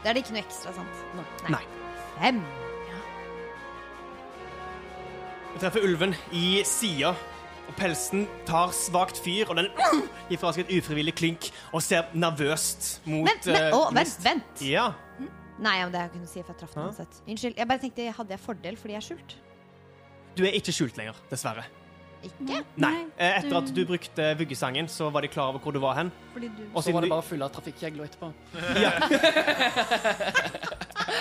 Det er det ikke noe ekstra, sant? Nå. Nei. Fem. Ja. Jeg treffer ulven i sida, og pelsen tar svakt fyr, og den gir fra seg et ufrivillig klink og ser nervøst mot Vent, vent, eh, å, vent, vent. Ja. Nei, om det jeg kunne si, for jeg traff den uansett. Unnskyld. Jeg bare tenkte, hadde jeg fordel fordi jeg er skjult? Du er ikke skjult lenger, dessverre. Ikke? Nei. Eh, Etter at du brukte vuggesangen, så var de klar over hvor du var hen. Fordi du Og Så var det bare full av trafikkjegler etterpå. Ja.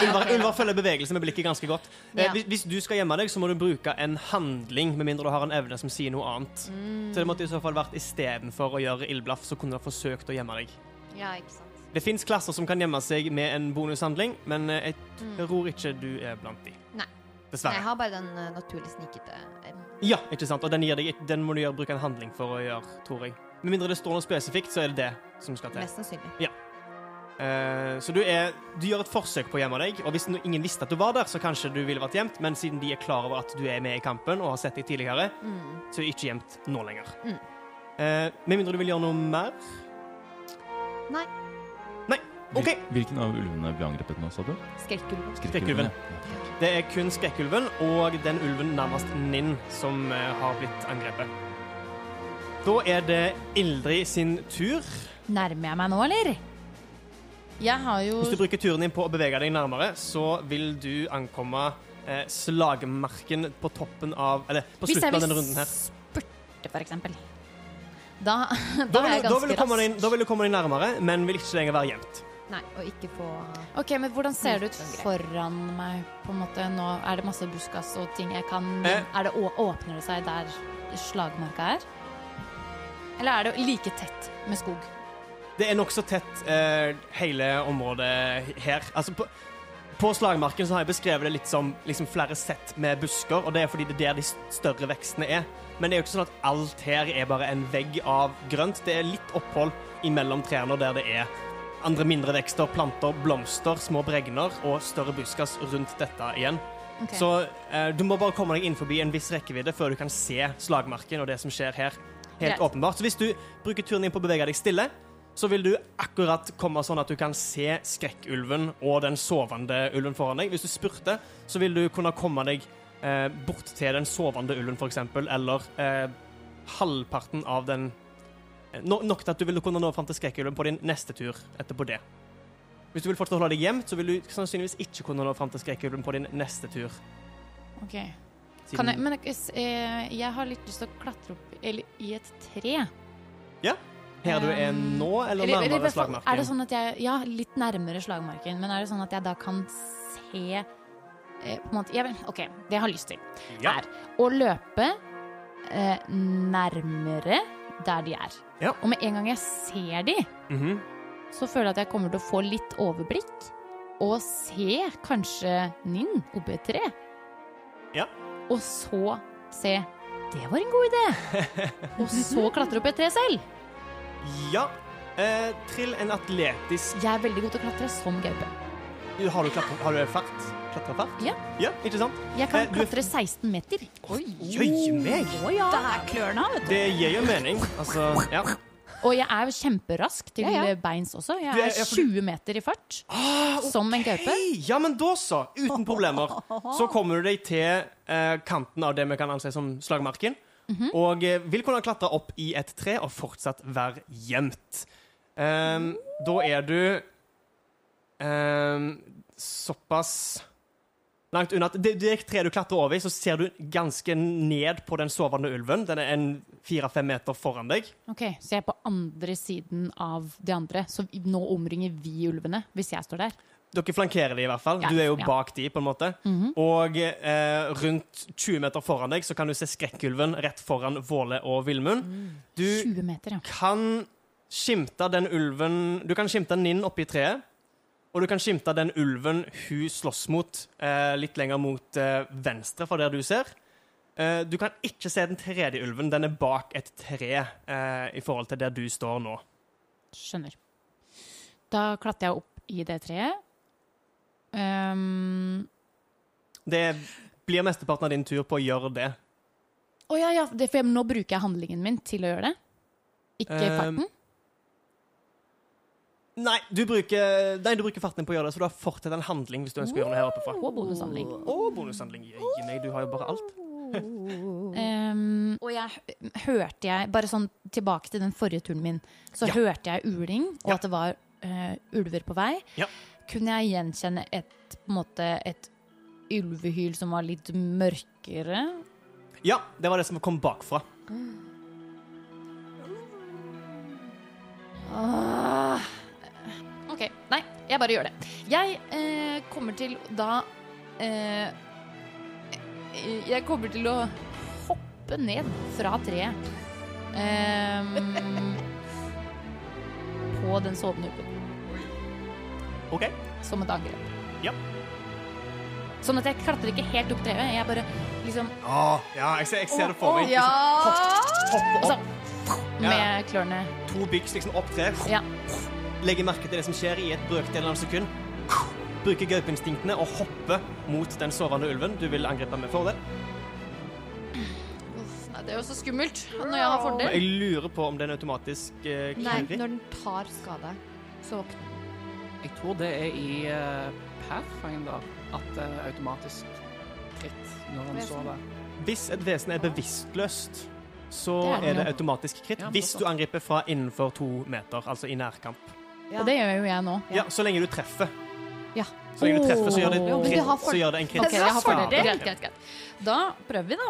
Ulvar, Ulvar følger bevegelsen med blikket ganske godt. Eh, Ja. hvis, hvis du skal gjemme deg, så må du bruke en handling, med mindre du har en evne som sier noe annet. Mm. Så det måtte i så fall vært istedenfor å gjøre ildblaff, så kunne du ha forsøkt å gjemme deg. Ja, ikke sant. Det fins klasser som kan gjemme seg med en bonushandling, men eh, jeg tror ikke du er blant de. Nei. Dessverre. Nei, jeg har bare den naturlig snikete. Ja, ikke sant? Og den, gir deg, den må du gjøre, bruke en handling for å gjøre, tror jeg. Med mindre det står noe spesifikt, så er det det som skal til. Mest sannsynlig. Eh, så du, er, du gjør et forsøk på å gjemme deg, og hvis no- ingen visste at du var der, så kanskje du ville vært gjemt, men siden de er klar over at du er med i kampen og har sett deg tidligere, Mm. så er du ikke gjemt nå lenger. Mm. Uh, med mindre du vil gjøre noe mer? Nei. Nei. OK. Hvil- Hvilken av ulvene ble angrepet nå, sa du? Skrekkulven. Skrekkulven. ja. Det er kun skrekkulven og den ulven nærmest Ninn som eh, har blitt angrepet. Da er det Ildrid sin tur. Nærmer jeg meg nå, eller? Jeg har jo Hvis du bruker turen din på å bevege deg nærmere, så vil du ankomme eh, slagmarken på toppen av Eller på Hvis jeg slutten av vil denne runden her. spurte, for eksempel. Da, da, Da vil, er jeg da, vil ganske du komme deg, rask. da vil du komme deg nærmere, men vil ikke lenger være gjemt. Nei, og ikke få Ok, men Hvordan ser det ut foran meg? på en måte nå? Er det masse buskas og ting jeg kan Eh. er det, Åpner det seg der slagmarka er? Eller er det like tett med skog? Det er nokså tett eh, hele området her. Altså på, på slagmarken så har jeg beskrevet det litt som liksom flere sett med busker, og det er fordi det er der de større vekstene er. Men det er jo ikke sånn at alt her er bare en vegg av grønt. Det er litt opphold imellom trærne der det er andre mindre vekster, planter, blomster, små bregner og større buskas rundt dette igjen. Okay. Så eh, du må bare komme deg inn forbi en viss rekkevidde før du kan se slagmarken og det som skjer her. Helt Greit. åpenbart. Så hvis du bruker turen din på å bevege deg stille, så vil du akkurat komme sånn at du kan se skrekkulven og den sovende ulven foran deg. Hvis du spurter, så vil du kunne komme deg eh, bort til den sovende ulven, eksempel, eller eh, halvparten av den no, Nok til at du vil kunne nå fram til skrekkhjulet på din neste tur etterpå det. Hvis du vil fortsatt holde deg gjemt, så vil du sannsynligvis ikke kunne nå fram til skrekkhjulet på din neste tur. Ok. Jeg, men jeg, eh, jeg har litt lyst til å klatre opp eller, i et tre. Her du er Um, nå, eller Eller- eller nærmere slagmarken? Er det sånn at jeg Ja, litt nærmere slagmarken. Men er det sånn at jeg da kan se eh, på en måte, jeg, OK, det jeg har lyst til, Ja. er å løpe eh, nærmere der de er. Ja. Og med en gang jeg ser de, Mhm. så føler jeg at jeg kommer til å få litt overblikk. Og se kanskje Ninn oppe i et tre. Ja. Og så se Det var en god idé! Og så klatre opp i et tre selv. Ja. Eh, trill en atletisk Jeg er veldig god til å klatre som gaupe. Har du, klatre, har du fart? Klatrefart? Ja. ja. Ikke sant? Jeg kan Eh, du klatre 16 meter. Jøye meg! Oh, ja. Det er klørne, vet du. Det gir jo mening. Altså, ja. Og jeg er kjemperask til Ja, ja. beins også. Jeg er- er ja, for 20 meter i fart. Som en gaupe. Ja, men da så. Uten problemer. Så kommer du deg til eh, kanten av det vi kan anse som slagmarken. Og eh, vil kunne klatre opp i et tre og fortsatt være gjemt. Um, da er du um, såpass langt unna det, det er tre du klatrer over i, så ser du ganske ned på den sovende ulven. Den er en fire-fem meter foran deg. Ok, Så jeg er på andre siden av de andre. Så nå omringer vi ulvene, hvis jeg står der. Dere flankerer de i hvert fall. Ja, Du er jo ja. bak de, på en måte. Og eh, rundt 20 meter foran deg så kan du se skrekkulven rett foran Våle og Villmund. Du 20 meter, ja. kan skimte den ulven Du kan skimte Ninn oppi treet. Og du kan skimte den ulven hun slåss mot, eh, litt lenger mot eh, venstre fra der du ser. Eh, du kan ikke se den tredje ulven. Den er bak et tre eh, i forhold til der du står nå. Skjønner. Da klatrer jeg opp i det treet. Um, Det blir mesteparten av din tur på å gjøre det. Å ja, ja, det, for nå bruker jeg handlingen min til å gjøre det. Ikke Um, farten. Nei, du bruker, nei, du bruker farten din på å gjøre det, så du har fortsatt en handling hvis du ønsker å gjøre det her oppe fra. Og bonushandling. Og bonushandling. Gi meg, du har jo bare alt. Um, og jeg hørte jeg, bare sånn tilbake til den forrige turen min, så Ja. hørte jeg uling, og Ja. at det var uh, ulver på vei. Ja. Kunne jeg gjenkjenne et, på en måte, et ulvehyl som var litt mørkere? Ja, det var det som kom bakfra. Ah. OK. Nei, jeg bare gjør det. Jeg eh, kommer til da eh, Jeg kommer til å hoppe ned fra treet. Ehm, på den sovende ulven. OK? Som et angrep. Ja. Sånn at jeg klatrer ikke helt opp treet. Jeg bare liksom Ah, ja, jeg ser, jeg ser det for meg. Ja! Liksom, hoppe hopp. så opp, med klørne. to byks liksom opp treet. Ja. Legger merke til det som skjer i et brøkdel av et sekund. Bruker gaupeinstinktene og hopper mot den sovende ulven. Du vil angripe med fordel. Nei, det er jo så skummelt når jeg har Men fordel. jeg lurer på om det er en automatisk uh, Nei, når den tar skade, så våkner Jeg tror det er i uh, Pathfinder at det er automatisk kritt når han sånn. sover. Hvis et vesen er bevisstløst, så Det er det er det automatisk kritt. Ja, Hvis du angriper fra innenfor to meter, altså i nærkamp. Ja. Og det gjør jo jeg nå. Ja, så lenge du treffer. Ja. Så lenge du treffer, så gjør det, har for- så gjør det en kritisk okay, jeg har fordel. Greit, greit, greit. Da prøver vi, da.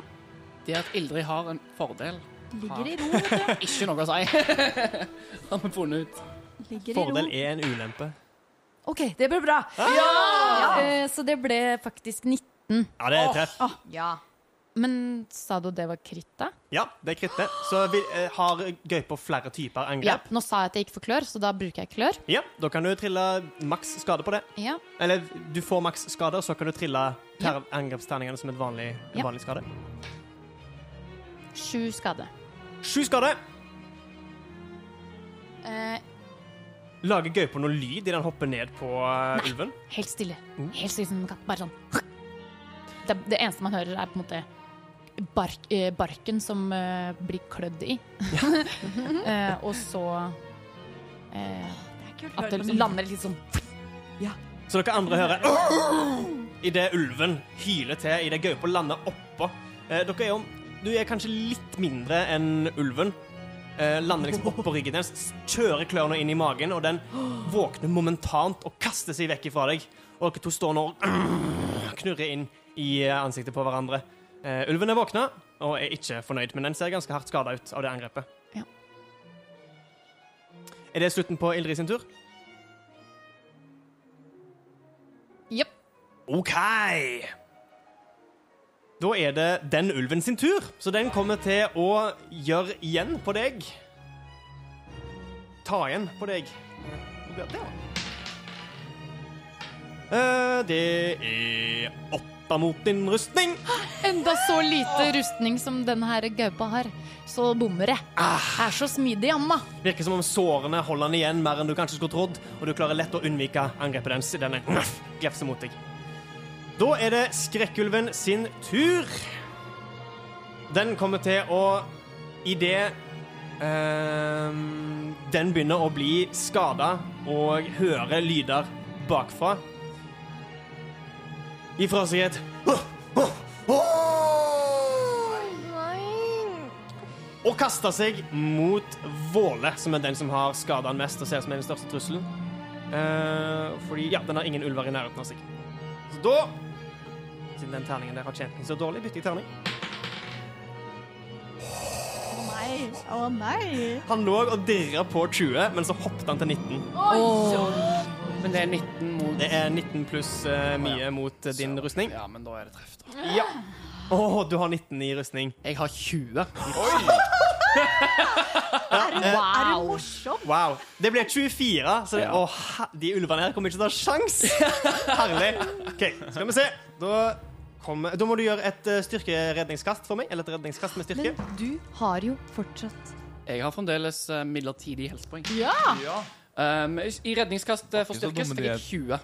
Det at Ildrid har en fordel, Ligger i ro. vet du. ikke noe å si. har vi funnet ut. Ligger i Fordel ro. er en ulempe. OK, det ble bra. Ja! Ja! Så det ble faktisk 19. Ja, det er treff. Ja. Men sa du det var kritt, da? Ja, det er krittet. Så vi eh, har gauper flere typer Ja. Nå sa jeg at jeg gikk for klør, så da bruker jeg klør. Ja, da kan du trille maks skade på det. Ja. Eller du får maks skade, og så kan du trille Ja. angrepsterningene som et vanlig, en Ja. vanlig skade. Sju skade. Sju skade! Eh, Lager gaupa noe lyd i den hopper ned på Nei, ulven? helt stille. Mm. Helt stille som en katt. Bare sånn. Det, det eneste man hører, er på en måte bark, eh, barken som eh, blir klødd i. eh, og så eh, Det at det lander litt sånn Så dere andre hører Idet ulven hyler til, idet gaupa lander oppå. Eh, dere er jo Du er kanskje litt mindre enn ulven. Eh, lander liksom oppå ryggen dens, kjører klørne inn i magen, og den våkner momentant og kaster seg vekk ifra deg. Og dere to står nå og knurrer inn i eh, ansiktet på hverandre. Eh, ulven er våkna og er ikke fornøyd, men den ser ganske hardt skada ut av det angrepet. Ja. Er det slutten på Ildrid sin tur? Jepp. OK. Da er det den ulven sin tur, så den kommer til å gjøre igjen på deg. Ta igjen på deg. Det? Eh, Det er åtte mot din rustning. enda så lite rustning som denne her gaupa har, så bommer jeg. Er så smidig, amma. Virker som om sårene holder den igjen mer enn du kanskje skulle trodd, og du klarer lett å unnvike angrepet dens i denne glefser mot deg. Da er det Skrekkulven sin tur. Den kommer til å Idet ehm, den begynner å bli skada og høre lyder bakfra Ifra seg et Og kaster seg mot Våle, som er den som har skada han mest og ser som er den største trusselen. Uh, fordi ja, den har ingen ulver i nærheten av seg. Så da Siden den terningen der har tjent meg så dårlig, bytter jeg terning. Å nei. Å nei. Han lå og dirra på 20, men så hoppet han til 19. Men det er 19 mot Det er 19 pluss uh, mye mot uh, din rustning. Ja, men da er det treff, da. Ja. Å, du har 19 i rustning. Jeg har 20. Er du Wow. morsom? Wow. Det blir 24, så Ja. å, de ulvene her kommer ikke til å ha sjans. Herlig. OK, skal vi se. Da, kommer, da må du gjøre et eh, styrkeredningskast for meg. Eller et redningskast med styrke. Men du har jo fortsatt Jeg har fremdeles eh, midlertidig helsepoeng. Ja. Ja! Um, I redningskast eh, for styrke fikk jeg 20.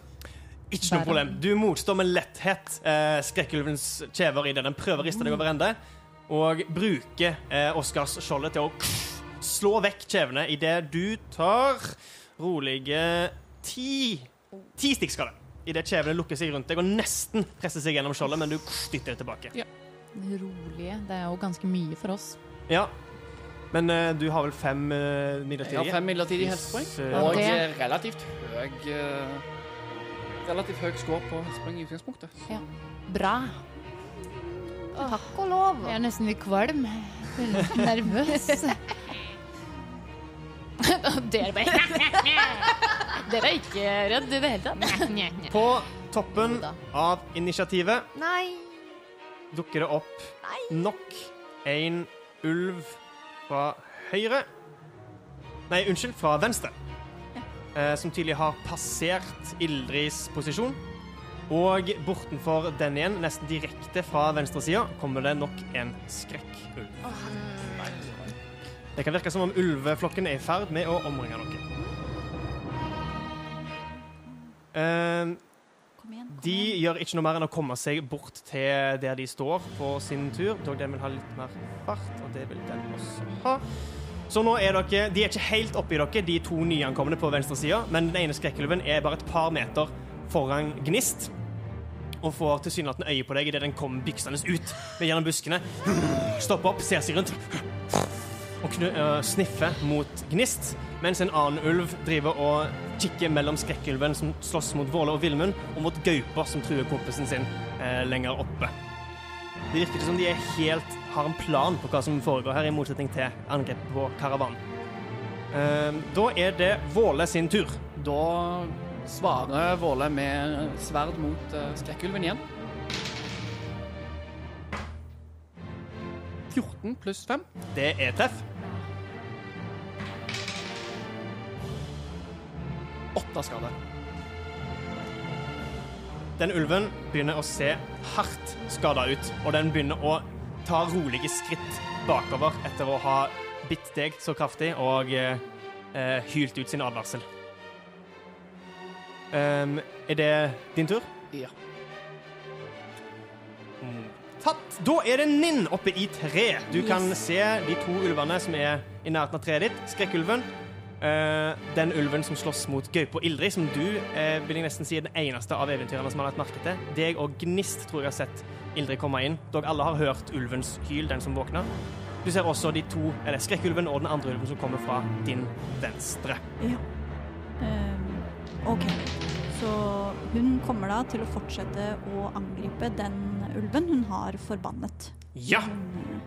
Ikke noe problem. Du motstår med letthet eh, skrekkulvens kjever idet den prøver å riste deg over ende, og bruker eh, Oscars skjoldet til å slå vekk kjevene idet du tar rolige ti Ti stikkskade. Idet kjevene lukker seg rundt deg og nesten presser seg gjennom skjoldet, men du dytter det tilbake. Rolige. Det er jo ganske mye for oss. Ja. Men uh, du har vel fem uh, Jeg har fem midlertidige helsepoeng. Og eh, relativt høy uh, Relativt høy score på helsepoeng i utgangspunktet. Ja. Bra. Takk og lov. Jeg er nesten litt kvalm. Litt nervøs. Dere bare Dere er ikke redd i det hele tatt? På toppen av initiativet Nei. dukker det opp nok en ulv fra høyre Nei, unnskyld, fra venstre. Eh, som tydelig har passert Ildris posisjon. Og bortenfor den igjen, nesten direkte fra venstresida, kommer det nok en skrekkulv. Det kan virke som om ulveflokken er i ferd med å omringe noe. Eh, Kom igjen. Kom de igjen. gjør ikke noe mer enn å komme seg bort til der de står på sin tur. Dog den vil ha litt mer fart, og det vil den også ha. Så nå er dere De er ikke helt oppi dere, de to nyankomne på venstresida, men den ene skrekkulven er bare et par meter foran Gnist. Og får tilsynelatende øye på deg idet den kommer byksende ut med gjennom buskene. Stopper opp, ser seg rundt og knu, øh, sniffer mot Gnist, mens en annen ulv driver og kikker mellom skrekkulven som slåss mot Våle og Villmund, og mot gaupa som truer kompisen sin eh, lenger oppe. Det virker ikke som de er helt har en plan på hva som foregår her, i motsetning til angrepet på karavanen. Eh, da er det Våle sin tur. Da svarer Våle med sverd mot eh, skrekkulven igjen. 14 pluss 5. Det er treff. Åtte skader. Den ulven begynner å se hardt skada ut, og den begynner å ta rolige skritt bakover etter å ha bitt deg så kraftig og eh, eh, hylt ut sin advarsel. Um, er det din tur? Ja. Tatt. Da er det Ninn oppe i tre. Du kan se de to ulvene som er i nærheten av treet ditt. Skrekkulven. Eh, den ulven som slåss mot Gaupe og Ildrid, som du uh, vil jeg nesten si er den eneste av eventyrene som har lagt merke til. Deg og Gnist tror jeg har sett Ildrid komme inn. Dere alle har hørt ulvens hyl, den som våkna. Du ser også de to, eller skrekkulven og den andre ulven som kommer fra din venstre. Ja. Ehm, OK. Så hun kommer da til å fortsette å angripe den ulven hun har forbannet. Ja, Hun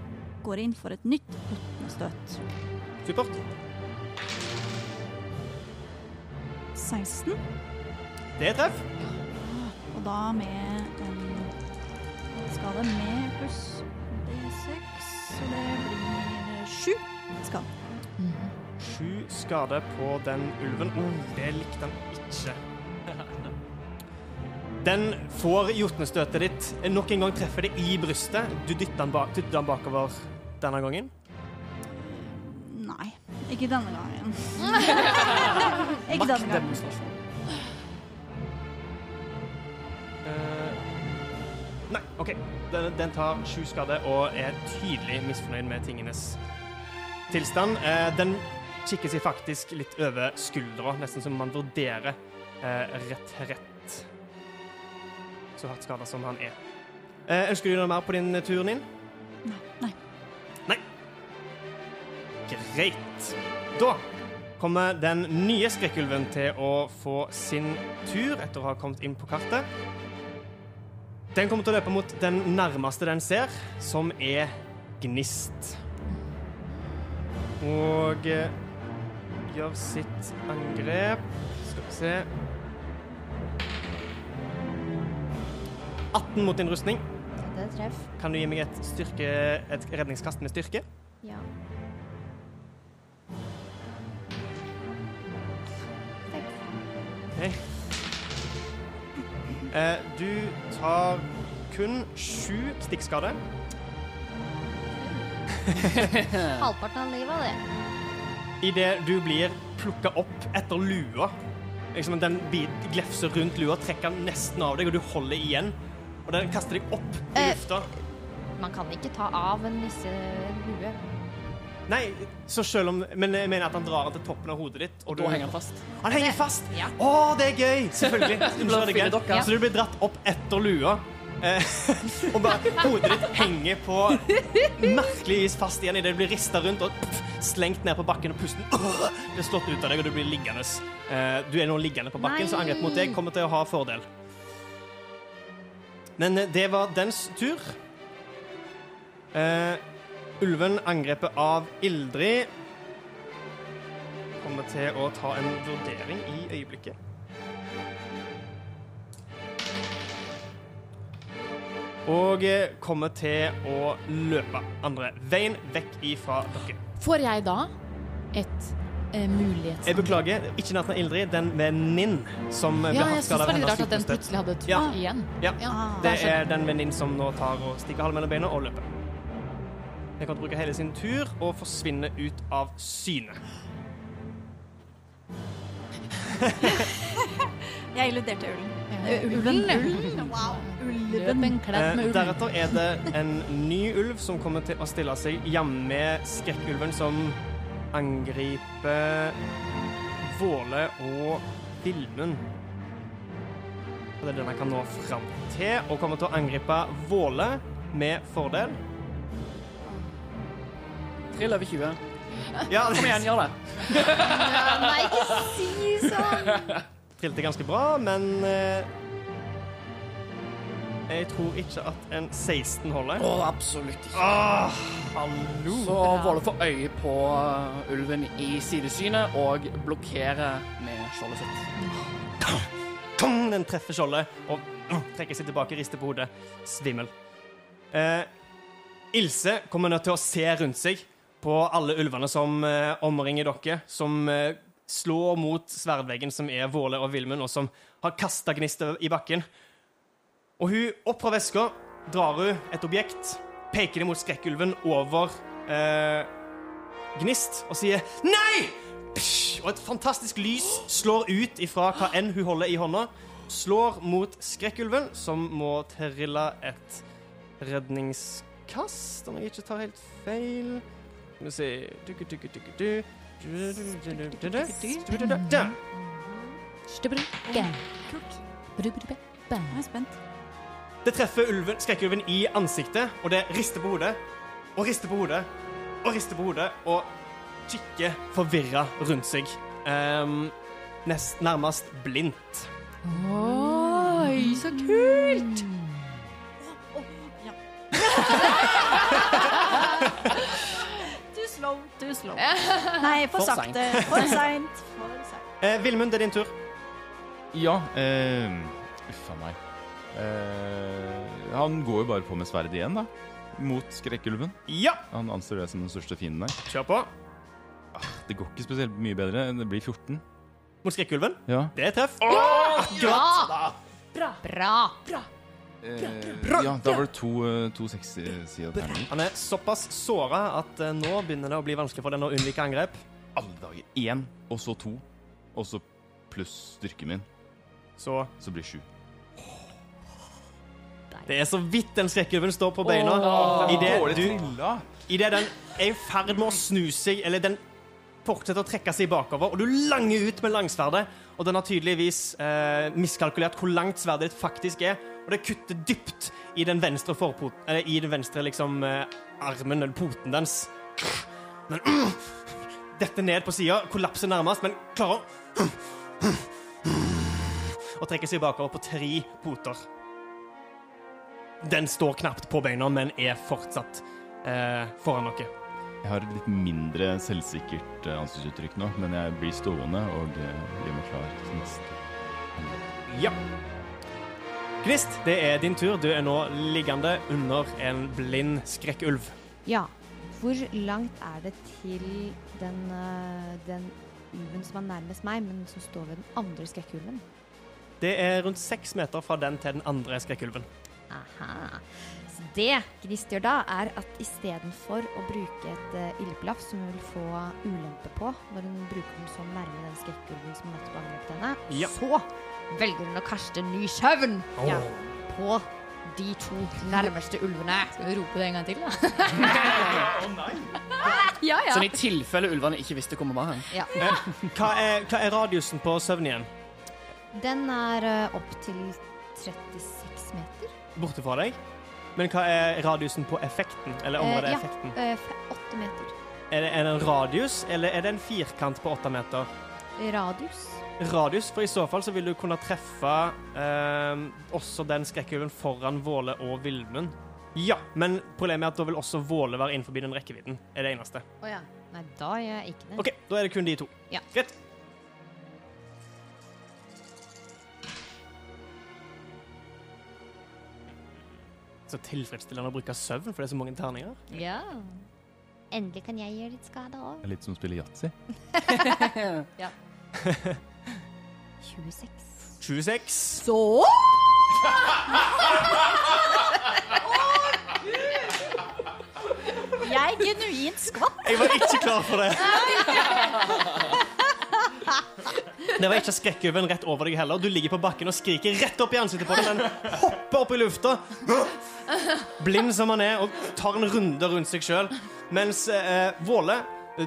går inn for et nytt støt. supert. 16, Det er treff. og da med en skade med pluss D6, så det blir sju skade. Sju skader på den ulven. Oh, det likte han ikke. Den får jotnestøtet ditt nok en gang treffer det i brystet. Du dytter den, bak, dytter den bakover denne gangen. Nei, ikke denne gangen. ikke denne gangen. Maktdemonstrasjon. Uh, nei, OK. Den, den tar sju skade og er tydelig misfornøyd med tingenes tilstand. Uh, den kikker seg faktisk litt over skuldra, nesten som man vurderer eh, retrett. Så hardt skada som han er. Uh, ønsker du noe mer på din tur, Nin? Greit. Da kommer den nye skrekkulven til å få sin tur etter å ha kommet inn på kartet. Den kommer til å løpe mot den nærmeste den ser, som er Gnist. Og eh, gjør sitt angrep. Skal vi se 18 mot din rustning. Det er treff. Kan du gi meg et, styrke, et redningskast med styrke? Ja. Du tar kun sju stikkskader. Halvparten av livet, det. Idet du blir plukka opp etter lua. Liksom Den bit glefser rundt lua, trekker den nesten av deg, og du holder igjen. Og den kaster deg opp i Eh. lufta. Man kan ikke ta av en nisselue. Nei, så selv om Men jeg mener at han drar den til toppen av hodet ditt. Og Da du- henger han fast. Han henger fast! Ja. Å, det er gøy! Selvfølgelig. Unnskyld, det er gøy. Så du blir dratt opp etter lua. Eh, og bare hodet ditt henger på merkelig vis fast igjen idet du blir rista rundt og pff, slengt ned på bakken, og pusten blir slått ut av deg, og du blir liggende. Eh, du er nå liggende på bakken, så angrep mot deg kommer til å ha fordel. Men eh, det var dens tur. Ulven angrepet av Ildrid kommer til å ta en vurdering i øyeblikket. Og eh, kommer til å løpe andre veien vekk ifra dere. Får jeg da et eh, mulighets... Jeg beklager, ikke Nathan Ildrid, den med Ninn som ble Ja, hardt jeg syns det av var litt hennes rart at den plutselig hadde to Ja. igjen. Ja, Ja, det er den venninnen som nå tar og stikker halen mellom beina og løper. Jeg kan bruke hele sin tur og forsvinne ut av syne. Jeg illuderte ulven. Eh, Ulven. Wow. Ulven. en Eh, deretter er det en ny ulv som kommer til å stille seg hjemme med skrekkulven som angriper Våle og Vilmund. Det er den jeg kan nå fram til, og kommer til å angripe Våle med fordel. Trill over 20. Ja, Kom igjen, gjør det. Nei, ikke si sånn! trilte ganske bra, men eh, jeg tror ikke at en 16 holder. Å, absolutt ikke. Åh, hallo! Så Våle får øye på uh, ulven i sidesynet og blokkerer med skjoldet sitt. Tong, den treffer skjoldet og uh, trekker seg tilbake, rister på hodet. Svimmel. Eh, Ilse kommer nødt til å se rundt seg på alle ulvene som eh, omringer dere, som eh, slår mot sverdveggen som er Våle og Vilmund, og som har kasta gnister i bakken. Og hun, opp fra veska, drar hun et objekt, peker det mot skrekkulven over eh, Gnist, og sier 'nei!' Psh! og et fantastisk lys slår ut ifra hva enn hun holder i hånda. Slår mot skrekkulven, som må trille et redningskast, om jeg ikke tar helt feil. Skal vi se. Der. Jeg er spent. Det treffer ulven, skrekkulven i ansiktet, og det rister på hodet. Og rister på hodet. Og rister på hodet. Og kikker forvirra rundt seg. Um, nest, nærmest blindt. Oi, så kult! Ja. slow, too slow. Nei, for, For sakte. For seint. For seint. Eh, Vilmund, det er din tur. Ja eh, Uff a meg. Eh, han går jo bare på med sverdet igjen, da. Mot skrekkulven. Ja, Han anser det som den største fienden der. kjør på. Det går ikke spesielt mye bedre. Det blir 14. Mot skrekkulven. Ja. Det er treff. Akkurat. Bra! Eh, ja, da var det to, eh, to 60-sider terninger. Han er såpass såra at eh, nå begynner det å bli vanskelig for den å unnvike angrep. Alle dager. Én, og så to. Og så pluss styrken min. Så Så blir sju. det er så vidt den skrekkulven står på beina. Idet du Idet den er i ferd med å snu seg, eller den fortsetter å trekke seg bakover, og du langer ut med langsverdet, og den har tydeligvis eh, miskalkulert hvor langt sverdet ditt faktisk er, og det kutter dypt i den venstre forpoten Eller i den venstre liksom eh, armen, eller poten dens. Men Dette ned på sida, kollapser nærmest, men klarer å Og trekker seg bakover på tre poter. Den står knapt på beina, men er fortsatt eh, foran dere. Jeg har et litt mindre selvsikkert eh, ansiktsuttrykk nå, men jeg blir stående og eh, gjør meg klar til neste. Ja. Gnist, det er din tur. Du er nå liggende under en blind skrekkulv. Ja. Hvor langt er det til den, øh, den ulven som er nærmest meg, men som står ved den andre skrekkulven? Det er rundt seks meter fra den til den andre skrekkulven. Aha. Så det Gnist gjør da, er at istedenfor å bruke et uh, ildblaff som hun vil få ulempe på når hun bruker den så nærme den skrekkulven som nettopp angrep henne, Ja. så velger hun å kaste ny søvn Åh. ja, på de to nærmeste ulvene. Skal vi rope det en gang til, da? ja, ja. Sånn i tilfelle ulvene ikke visste hvor vi var hen. Ja. Hva er, hva er radiusen på søvn igjen? Den er uh, opp til 36 meter. Borte fra deg? Men hva er radiusen på effekten? Eller området Eh, ja. effekten? Uh, åtte meter. Er det, er det en radius, eller er det en firkant på åtte meter? Radius. Radius, for i så fall så vil du kunne treffe eh, også den skrekkulven foran Våle og Vildmund. Ja, men problemet er at da vil også Våle være innenfor den rekkevidden. er det eneste. Å ja. Nei, da gjør jeg ikke det. OK, da er det kun de to. Ja. Greit. Så tilfredsstillende å bruke søvn, for det er så mange terninger. Ja. Endelig kan jeg gjøre litt skade òg. Litt som å spille yatzy. 26. 26. Så Jeg genuint skvatt. Jeg var ikke klar for det. Det var ikke skrekkulven rett over deg heller. Du ligger på bakken og skriker rett opp i ansiktet på den. Den hopper opp i lufta, blind som han er, og tar en runde rundt seg sjøl. Mens eh, Våle,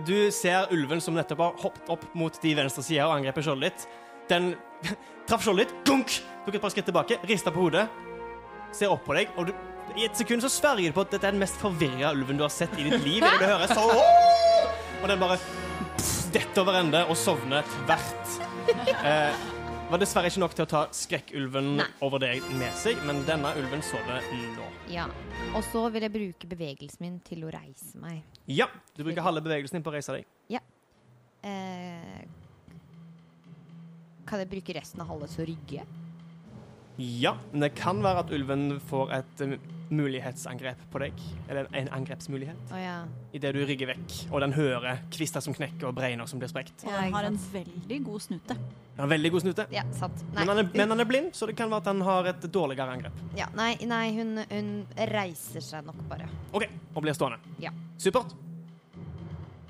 du ser ulven som nettopp har hoppet opp mot de venstre sida og angrepet skjoldet ditt. Den traff skjoldet ditt, dunk, tok et par skritt tilbake, rista på hodet, ser opp på deg, og du, i et sekund så sverger du på at dette er den mest forvirra ulven du har sett i ditt liv. Det du hører så Og den bare detter over ende og sovner tvert. Eh, var dessverre ikke nok til å ta skrekkulven Nei. over deg med seg, men denne ulven sover nå. Ja. Og så vil jeg bruke bevegelsen min til å reise meg. Ja, du bruker halve bevegelsen din på å reise deg. Ja. Eh, kan jeg bruke resten av hallet til å rygge? Ja, men det kan være at ulven får et eh, mulighetsangrep på deg. Eller en angrepsmulighet. Oh, ja. Idet du rygger vekk, og den hører kvister som knekker og breiner som blir sprekt. Og Ja, den har en veldig god snute. Den har veldig god snute. Ja, sant. Nei. Men han, er, men han er blind, så det kan være at han har et dårligere angrep. Ja, nei, nei hun, hun reiser seg nok bare. OK, og blir stående. Ja. Supert.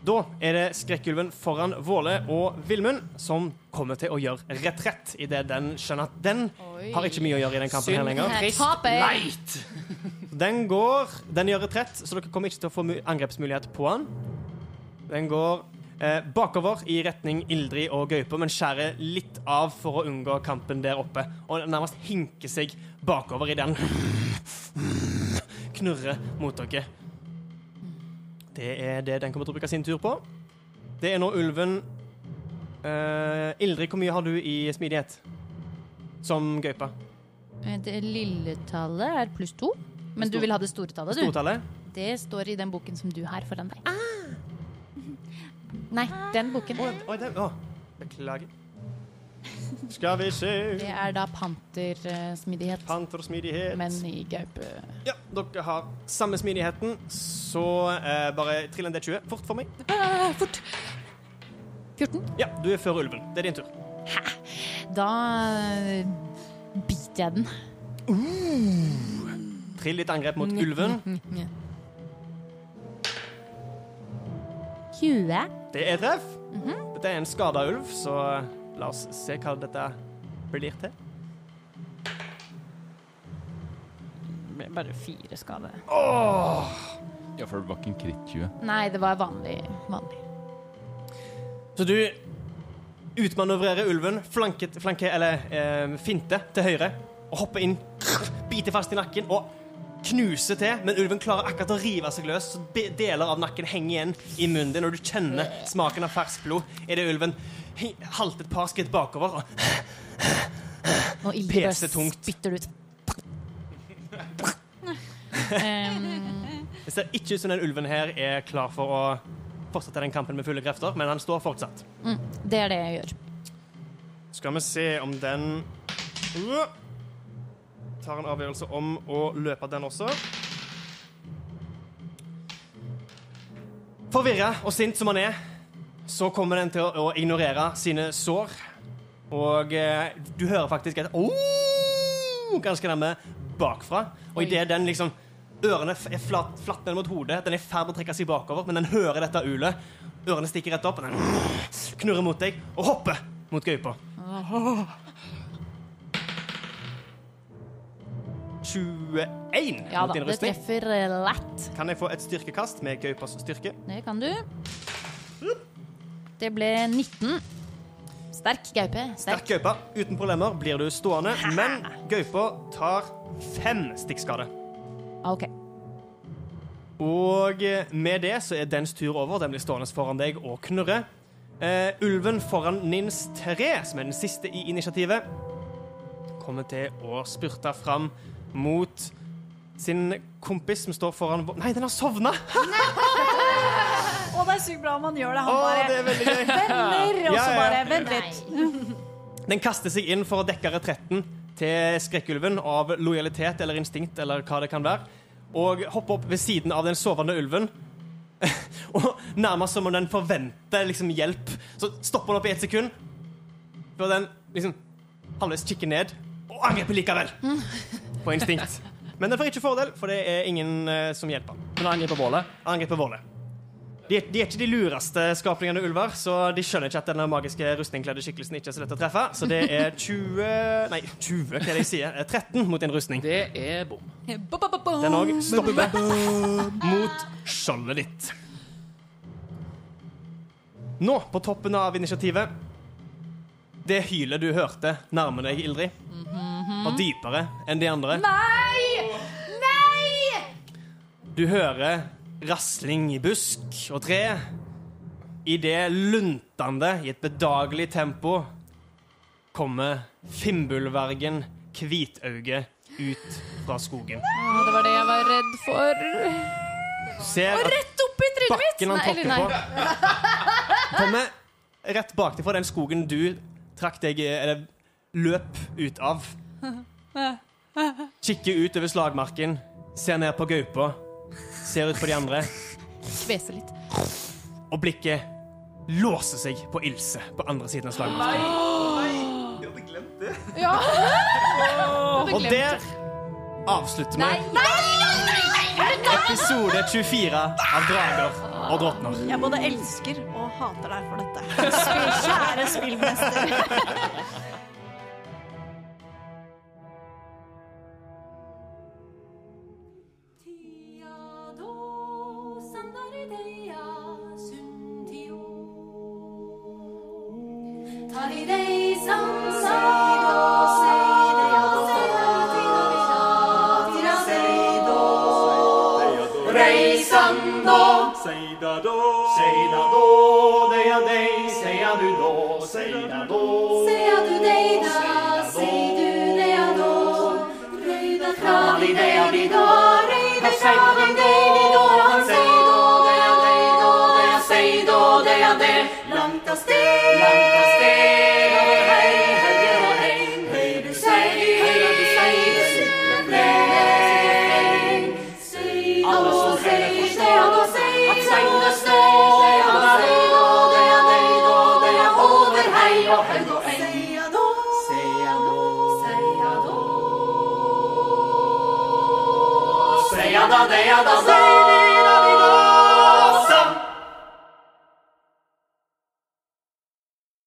Da er det skrekkulven foran Våle og Villmund som kommer til å gjøre retrett idet den skjønner at den har ikke mye å gjøre i den kampen her lenger. Trist, leit. Den går Den gjør retrett, så dere kommer ikke til å få angrepsmulighet på den. Den går eh, bakover i retning Ildrid og Gaupe, men skjærer litt av for å unngå kampen der oppe. Og nærmest hinker seg bakover i den knurrer mot dere. Det er det den kommer til å bruke sin tur på. Det er nå ulven uh, Ildrid, hvor mye har du i smidighet? Som gaupe? Eh, Det lille tallet er pluss to. Men du vil ha det store tallet, du? Stortallet? Det står i den boken som du har foran deg. Nei, den boken. Oh, oh, den, å, beklager. Skal vi se Det er da pantersmidighet. Pantersmidighet. Men i gaupe Ja, dere har samme smidigheten, så eh, bare trill en D20 fort for meg. ah, Fort! 14. Ja, du er før ulven. Det er din tur. Da eh, biter jeg den. Trill ditt angrep mot ulven. 20. Det er treff. Dette er en skada ulv, så la oss se hva dette blir til. Ble Bare fire skade. Ja, for det var ikke en kritt 20. Nei, det var vanlig. vanlig. Så du utmanøvrerer ulven, flanket, flanke, eller eh, finte til høyre, og hopper inn, biter fast i nakken og knuser til, men ulven klarer akkurat å rive seg løs, så deler av nakken henger igjen i munnen din, og du kjenner smaken av ferskt blod idet ulven halter et par skritt bakover. Og Nå Pese tungt. spytter du ut. Det ser ikke ut som den ulven her er klar for å fortsette den kampen med fulle krefter, men han står fortsatt. mm, det er det jeg gjør. Skal vi se om den Uh, tar en avgjørelse om å løpe den også. Forvirra og sint som han er, så kommer den til å, ignorere sine sår. Og eh, du hører faktisk et oh, ganske nærme bakfra. Og idet den liksom Ørene er flat, flatt ned mot hodet, den er i ferd med å trekke seg bakover, men den hører dette ulet. Ørene stikker rett opp, og den knurrer mot deg og hopper mot gaupa. 21 Ja mot da, din det treffer lett. Kan jeg få et styrkekast med gaupas styrke? Det kan du. Det ble 19. Sterk gaupe. Sterk Sterk. gaupe. Uten problemer blir du stående, men gaupa tar fem stikkskade. OK. Og med det så er dens tur over. Den blir stående foran deg og knurre. Uh, ulven foran Nins 3, som er den siste i initiativet, kommer til å spurte fram mot sin kompis som står foran Nei, den har sovna! Og det er sykt bra om han gjør det. Han Å, bare det er veldig gøy. venner, og Ja, så ja. bare Vent litt. Den kaster seg inn for å dekke retretten til skrekkulven av lojalitet eller instinkt eller hva det kan være, og hopper opp ved siden av den sovende ulven. og nærmest som om den forventer liksom hjelp. Så stopper den opp i ett sekund, før den liksom halvveis kikker ned, og angriper likevel. På instinkt. Men den får ikke fordel, for det er ingen eh, som hjelper. Men han angriper bålet. Angriper Våle. De, de er ikke de lureste skapningene ulver, så de skjønner ikke at denne magiske rustningkledde skikkelsen ikke er så lett å treffe. Så det er 20 Nei, 20, hva er det jeg sier? Eh, 13 mot en rustning. Det er bom. Den òg stopper mot skjoldet ditt. Nå, på toppen av initiativet Det hylet du hørte, nærmer deg, Ildrid. Og dypere enn de andre. Nei! Nei! Du hører rasling i busk og tre. I det luntende i et bedagelig tempo kommer Fimbulvergen Hvitauge ut fra skogen. Å, det var det jeg var redd for. Du ser at Rett opp i trynet mitt! bakken han Nei, eller tråkker på, kommer rett baktifra den skogen du trakk deg Eller løp ut av. Kikker ut over slagmarken, ser ned på gaupa, ser ut på de andre. Kveser litt. og blikket låser seg på Ilse på andre siden av slagmarken. Ja. Og der avslutter Nei, vi nei, episode 24 av Drager og drottner. Jeg både elsker og hater deg for dette. Spill, kjære spillmester. Yeah, the sea.